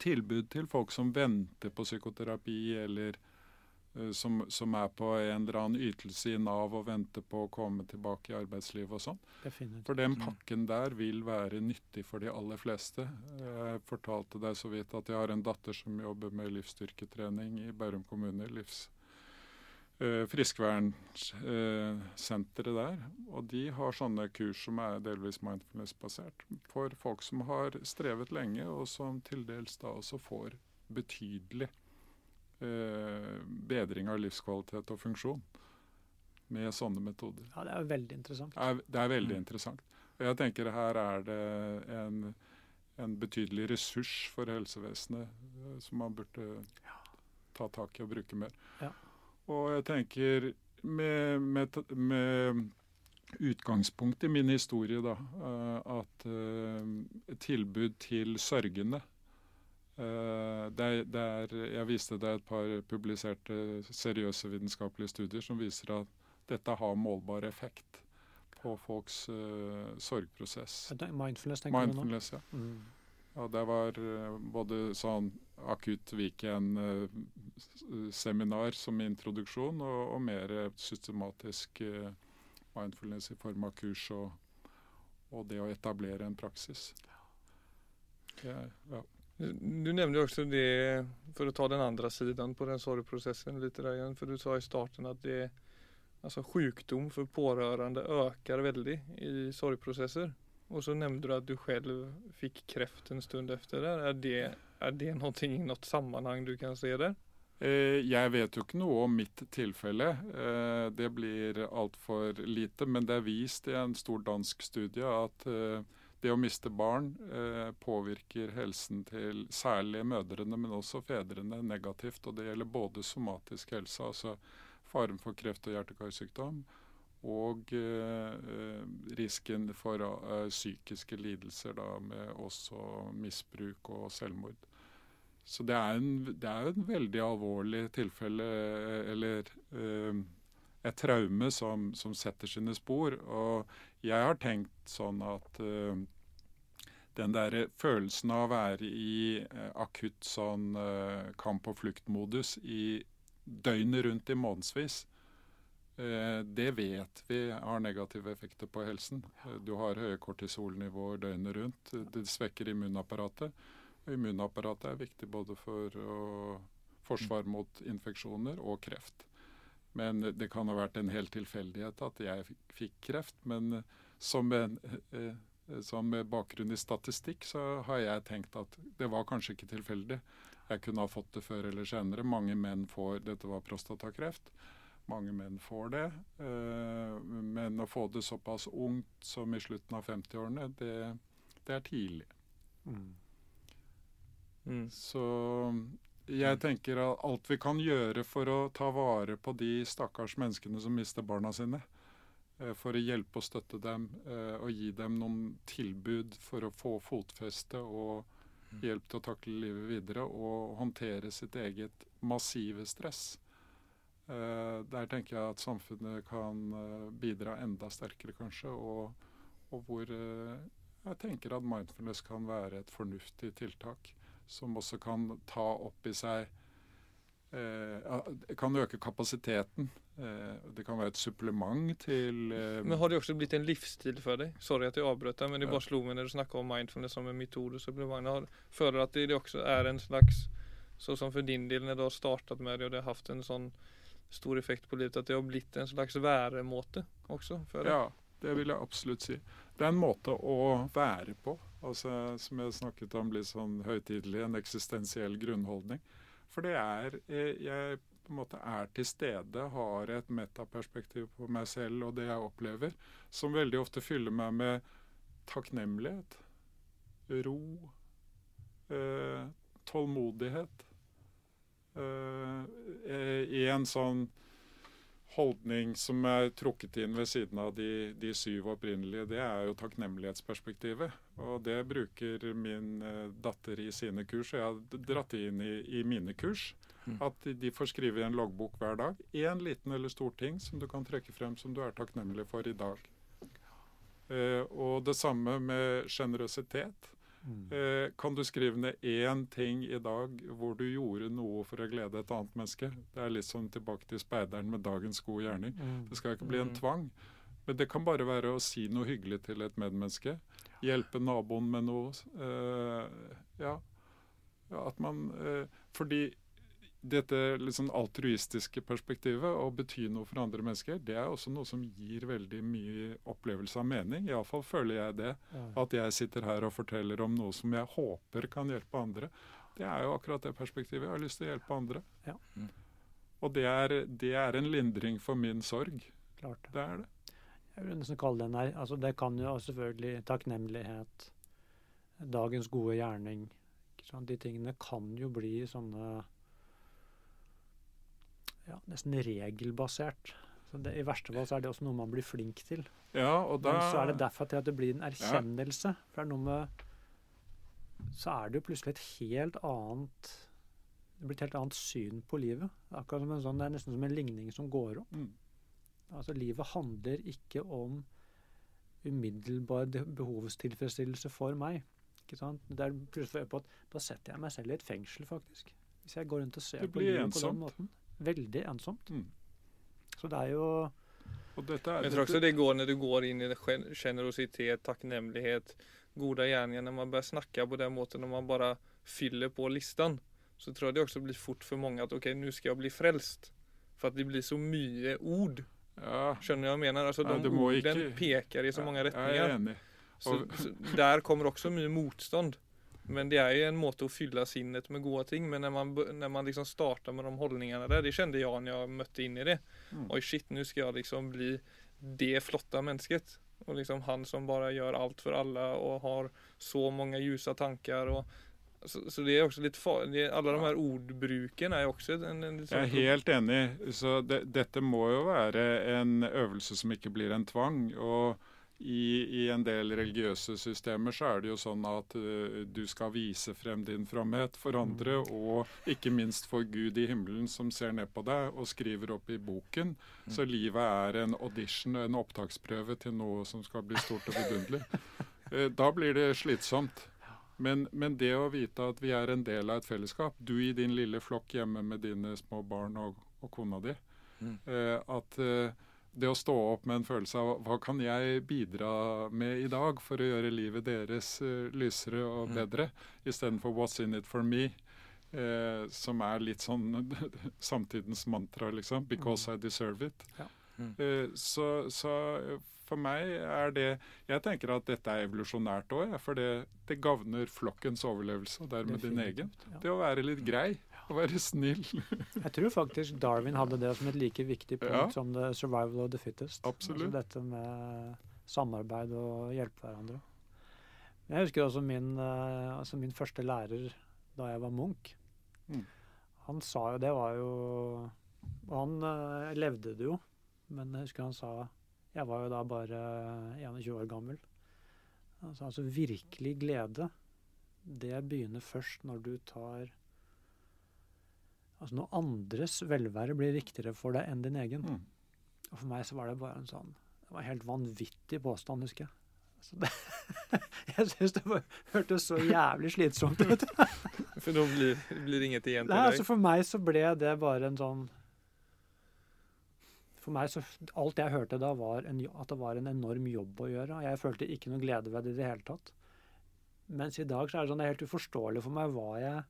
tilbud til folk som venter på psykoterapi, eller som, som, er på en eller annen ytelse i Nav og venter på å komme tilbake i arbeidslivet og sånn. For den pakken der vil være nyttig for de aller fleste. Jeg fortalte deg så vidt at jeg har en datter som jobber med livsstyrketrening i Bærum kommune. livs uh, Friskvernsenteret uh, der. Og de har sånne kurs som er delvis mindfulness-basert. For folk som har strevet lenge, og som til dels da også får betydelig Eh, bedring av livskvalitet og funksjon med sånne metoder. Ja, Det er veldig interessant. Er, det er veldig mm. interessant. Og jeg tenker her er det en, en betydelig ressurs for helsevesenet eh, som man burde ja. ta tak i og bruke mer. Ja. Og jeg tenker med, med, med, utgangspunkt i min historie, da, eh, at tilbud til sørgende Uh, det det er, jeg viste deg et par publiserte seriøse vitenskapelige studier som viser at dette har målbar effekt på folks uh, sorgprosess. Mindfulness, tenker Mindfulness, du nå? Ja. Mm. ja. Det var uh, både sånn akutt weekend-seminar som introduksjon, og, og mer systematisk mindfulness i form av kurs og, og, det å etablere en praksis. Ja, ja. Du nevnte også det, for å ta den andre siden på den sorgprosessen litt der igjen, for du sa i starten at det altså sjukdom for pårørende øker veldig i sorgprosesser. Og så nevnte du at du selv fikk kreft en stund efter det. Er det, er det noe i noe sammenheng du kan se där? Eh, jeg vet jo ikke noe om mitt tilfelle. Eh, det blir altfor lite. Men det er vist i en stor dansk studie at eh, det å miste barn eh, påvirker helsen til særlig mødrene, men også fedrene negativt. Og det gjelder både somatisk helse, altså faren for kreft og hjerte-karsykdom, og eh, risken for eh, psykiske lidelser da, med også misbruk og selvmord. Så det er, en, det er en veldig alvorlig tilfelle, eh, eller eh, et traume som, som, setter sine spor. Og jeg har tenkt sånn at uh, den der følelsen av å være i uh, akutt sånn uh, kamp- og fluktmodus i døgnet rundt i månedsvis, det vet vi har negative effekter på helsen. Du har høye kortisolnivåer døgnet rundt. Det svekker immunapparatet. Og immunapparatet er viktig både for å forsvar mot infeksjoner og kreft. Men det kan ha vært en hel tilfeldighet at jeg fikk kreft. Men som, en, eh, som bakgrunn i statistikk så har jeg tenkt at det var kanskje ikke tilfeldig. jeg kunne ha fått det før eller senere. Mange menn får Dette var prostatakreft. Mange menn får det. Eh, men å få det såpass ungt som i slutten av 50-årene, det, det, er tidlig. Mm. Mm. Så jeg tenker at alt vi kan gjøre for å ta vare på de stakkars menneskene som mister barna sine, eh, for å hjelpe og støtte dem eh, og gi dem noen tilbud for å få fotfeste og mm. hjelp til å takle livet videre og håndtere sitt eget massive stress. Eh, der tenker jeg at samfunnet kan bidra enda sterkere, kanskje. Og, og hvor jeg tenker at mindfulness kan være et fornuftig tiltak. Som også kan ta opp i seg eh, Kan øke kapasiteten. Eh, det kan være et supplement til eh, Men har det også blitt en livsstil for deg? Sorry at jeg avbrøt deg, men det bare slo meg når du snakka om mindfulness som en metode. supplement. Føler du at det også er en slags Sånn som for din del, når du har startet med det og det har hatt en sånn stor effekt på livet. At det har blitt en slags væremåte også? ja, det vil jeg absolutt si. Det er en måte å være på. Altså, som jeg snakket om litt sånn høytidelig, en eksistensiell grunnholdning. For det er eh, Jeg på en måte er til stede, har et metaperspektiv på meg selv og det jeg opplever, som veldig ofte fyller meg med takknemlighet, ro, eh, tålmodighet. Eh, i en sånn holdning som er trukket inn ved siden av de, de, syv opprinnelige, det er jo takknemlighetsperspektivet. Og det bruker min uh, datter i sine kurs, og jeg har dratt det inn i, i mine kurs. Mm. At de, får skrive i en loggbok hver dag. Én liten eller stor ting som du kan trekke frem som du er takknemlig for i dag. Uh, og det samme med sjenerøsitet. Mm. Eh, kan du skrive ned én ting i dag hvor du gjorde noe for å glede et annet menneske? Det er litt sånn tilbake til speideren med dagens gode gjerning. Mm. Det skal ikke bli en mm. tvang. Men det kan bare være å si noe hyggelig til et medmenneske. Hjelpe naboen med noe. Eh, ja. At man eh, Fordi dette liksom altruistiske perspektivet, å bety noe for andre mennesker, det er også noe som gir veldig mye opplevelse av mening. Iallfall føler jeg det. At jeg sitter her og forteller om noe som jeg håper kan hjelpe andre. Det er jo akkurat det perspektivet. Jeg har lyst til å hjelpe andre. Ja. Mm. Og det er, det er, en lindring for min sorg. Klart. Det er det. Jeg vil nesten kalle det her altså Det kan jo selvfølgelig takknemlighet, dagens gode gjerning De tingene kan jo bli sånne ja, nesten regelbasert. Så det, I verste fall så er det også noe man blir flink til. Ja, og da... Men så er det derfor til at det blir en erkjennelse. Ja. For det er noe med Så er det jo plutselig et helt annet Det blir et helt annet syn på livet. Akkurat som en sånn, Det er nesten som en ligning som går opp. Mm. Altså, livet handler ikke om umiddelbar behovstilfredsstillelse for meg. Ikke sant? Det er plutselig på at Da setter jeg meg selv i et fengsel, faktisk. Hvis jeg går rundt og ser på livet på den måten veldig ensomt. Mm. Så det er jo er, Jeg tror også det går når du går inn i generositet, takknemlighet, gode gjerninger. Når man begynner snakke på den måten, når man bare fyller på listen, så tror jeg det også blir fort for mange at ok, nå skal jeg bli frelst. For at det blir så mye ord. Ja. Skjønner du hva jeg mener? Altså, de ordene ikke... peker i så mange retninger. Jeg er enig. Så, så der kommer også mye motstand. Men det er jo en måte å fylle sinnet med gode ting. Men når man, når man liksom starter med de holdningene der, det kjente jeg når jeg møtte inn i det. Mm. Oi, shit, nå skal jeg liksom bli det flotte mennesket. Og liksom han som bare gjør alt for alle og har så mange ljusa tanker. Og, så, så, det er også litt farlig. Alle de her ordbruken er jo også en, en Jeg er helt enig. Så det, dette må jo være en øvelse som ikke blir en tvang. og i, I, en del religiøse systemer så er det jo sånn at uh, du skal vise frem din fromhet for andre, mm. og ikke minst for Gud i himmelen som ser ned på deg og skriver opp i boken. Mm. Så livet er en audition, en opptaksprøve til noe som skal bli stort og vidunderlig. Uh, da blir det slitsomt. Men, men, det å vite at vi er en del av et fellesskap, du i din lille flokk hjemme med dine små barn og, og kona di, uh, at det å stå opp med en følelse av hva kan jeg bidra med i dag for å gjøre livet deres uh, lysere og mm. bedre, mm. istedenfor 'what's in it for me', uh, som er litt sånn samtidens mantra, liksom. 'Because mm. I deserve it'. Ja. Mm. Uh, så, så, For meg er det Jeg tenker at dette er evolusjonært òg, for det, det gagner flokkens overlevelse, og dermed din egen. Ja. Det å være litt grei, være snill. Jeg tror faktisk Darwin hadde det som et like viktig punkt Ja. som the survival of the fittest. Absolutt. Altså dette med samarbeid og hjelpe hverandre. Jeg husker også min, eh, altså min første lærer da jeg var munk. Mm. Han sa jo Det var jo Og han eh, levde det jo, men jeg husker han sa Jeg var jo da bare 21 år gammel. Han sa altså virkelig glede, det begynner først når du tar Altså når andres velvære blir viktigere for deg enn din egen. Mm. Og for meg så var det bare en sånn Det var en helt vanvittig påstand, husker jeg. Altså det, jeg syns det var, hørtes så jævlig slitsomt ut. For nå blir, blir inget igjen til deg. altså For meg så ble det bare en sånn For meg så Alt jeg hørte da, var en, at det var en enorm jobb å gjøre. Jeg følte ikke noe glede ved det i det hele tatt. Mens i dag så er det sånn det er helt uforståelig for meg hva jeg,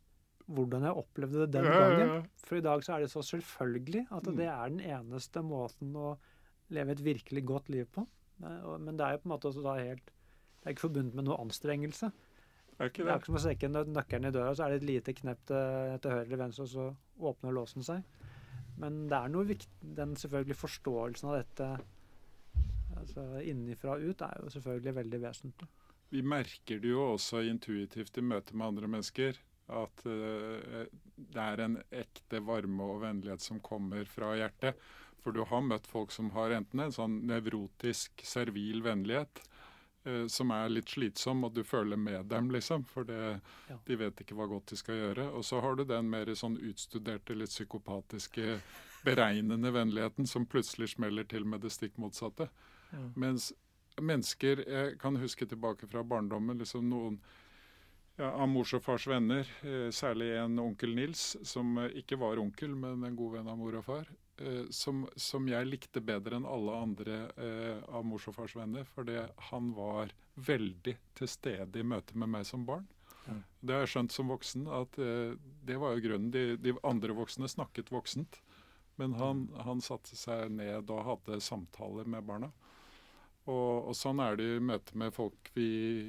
hvordan jeg opplevde det den gangen. For i dag så er det så selvfølgelig at Mm. det er den eneste måten å leve et virkelig godt liv på. Men det er jo på en måte også da helt Det er ikke forbundet med noe anstrengelse. Er ikke Det det? er ikke som å stikke nø- nøkkelen i døra, så er det et lite knepp til, til høyre eller venstre, og så åpner låsen seg. Men det er noe viktig Den selvfølgelig forståelsen av dette altså innenfra og ut er jo selvfølgelig veldig vesentlig. Vi merker det jo også intuitivt i møte med andre mennesker. At uh, det er en ekte varme og vennlighet som kommer fra hjertet. For du har møtt folk som har enten en sånn nevrotisk, servil vennlighet, uh, som er litt slitsom, og du føler med dem, liksom. For det, Ja. de vet ikke hva godt de skal gjøre. Og så har du den mer sånn utstuderte, litt psykopatiske, beregnende vennligheten som plutselig smeller til med det stikk motsatte. Ja. Mens mennesker Jeg kan huske tilbake fra barndommen liksom noen av mors og fars venner, eh, særlig en onkel Nils, som eh, ikke var onkel, men en god venn av mor og far, eh, som, som jeg likte bedre enn alle andre av mors og fars venner, fordi han var veldig til stede i møte med meg som barn. Det har jeg skjønt som voksen, at det var jo grunnen. De, de andre voksne snakket voksent. Men han, han satte seg ned og hadde samtaler med barna. Og, og sånn er det i møte med folk vi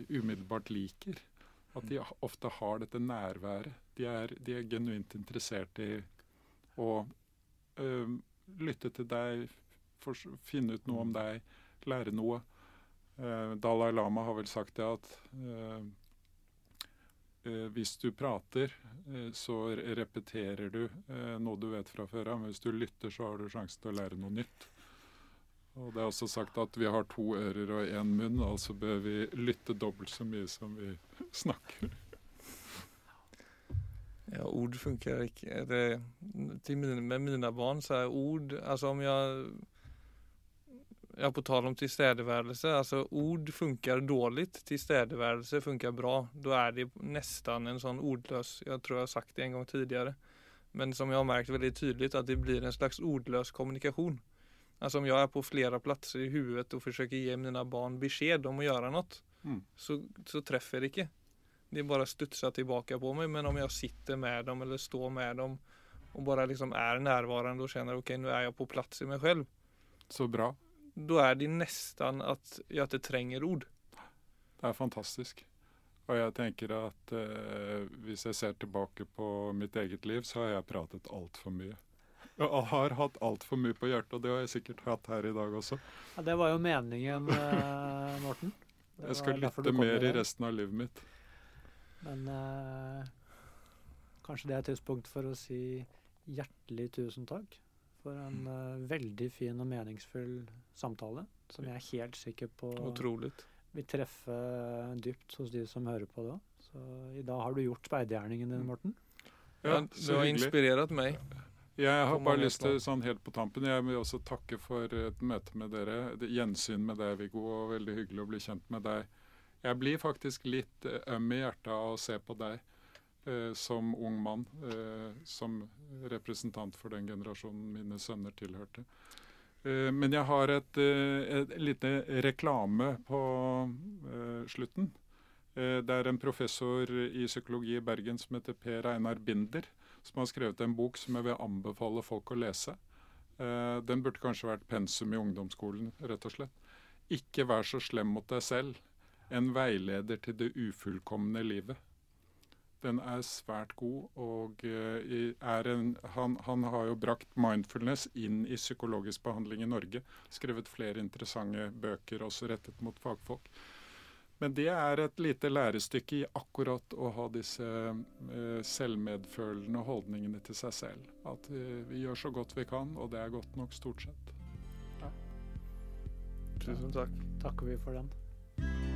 umiddelbart liker. At de ofte har dette nærværet. De er, de er genuint interessert i å øh, lytte til deg, for, finne ut noe om deg, lære noe. Uh, Dalai Lama har vel sagt det at eh, eh, hvis du prater, eh, så repeterer du noe du vet fra før av. Men hvis du lytter, så har du sjansen til å lære noe nytt. Og Det er også sagt at vi har to ører og én munn, altså bør vi lytte dobbelt så mye som vi snakker. Ja, ord funker ikke. Det, till min, med mine barn så er ord, Altså om jeg ja på tal om tilstedeværelse, Altså ord funker dåligt, tilstedeværelse funker bra. Da er det nesten en sånn ordløs Jeg tror jeg har sagt det en gang tidligere. men som jeg har merket veldig tydelig, at det blir en slags ordløs kommunikation. Alltså om jag är på flera platser i huvudet och försöker ge mina barn besked om att göra något, Mm. så, så treffer det ikke. Det bare studser tilbake på meg, men om jeg sitter med dem eller står med dem og bare liksom er nærværende og kjenner ok, nå er jeg på plass i meg selv, Så bra. da er det nesten at jeg ikke trenger ord. Det er fantastisk. Og jeg tenker at eh, hvis jeg ser tilbake på mitt eget liv, så har jeg pratet altfor mye. Jeg har hatt altfor mye på hjertet, og det har jeg sikkert hatt her i dag også. Ja, det var jo meningen, eh, Morten. Det Jeg skal lytte mer i resten av livet mitt. Men eh, kanskje det er et tidspunkt for å si hjertelig tusen takk for en eh, veldig fin og meningsfull samtale, som jeg er helt sikker på Utrolig. vil treffe dypt hos de som hører på det òg. Så i dag har du gjort speidergjerningen din, Morten. Ja, du har inspirert meg. Jeg har bare lyst til, sånn helt på tampen, jeg vil også takke for et møte med dere. Det- Gjensyn med deg, Viggo, og veldig hyggelig å bli kjent med deg. Jeg blir faktisk litt eh, øm i hjertet av å se på deg eh, som ung mann, eh, som representant for den generasjonen mine sønner tilhørte. Eh, men jeg har et, eh, et lite reklame på eh, slutten. Eh, det er en professor i psykologi i Bergen som heter Per Einar Binder som har skrevet en bok som jeg vil anbefale folk å lese. Eh, den burde kanskje vært pensum i ungdomsskolen, rett og slett. 'Ikke vær så slem mot deg selv'. En veileder til det ufullkomne livet. Den er svært god, og uh, en, han, han, har jo brakt mindfulness inn i psykologisk behandling i Norge. Skrevet flere interessante bøker også rettet mot fagfolk. Men det er et lite lærestykke i akkurat å ha disse uh, selvmedfølende holdningene til seg selv. At uh, vi gjør så godt vi kan, og det er godt nok stort sett. Tusen takk. Takker vi for den.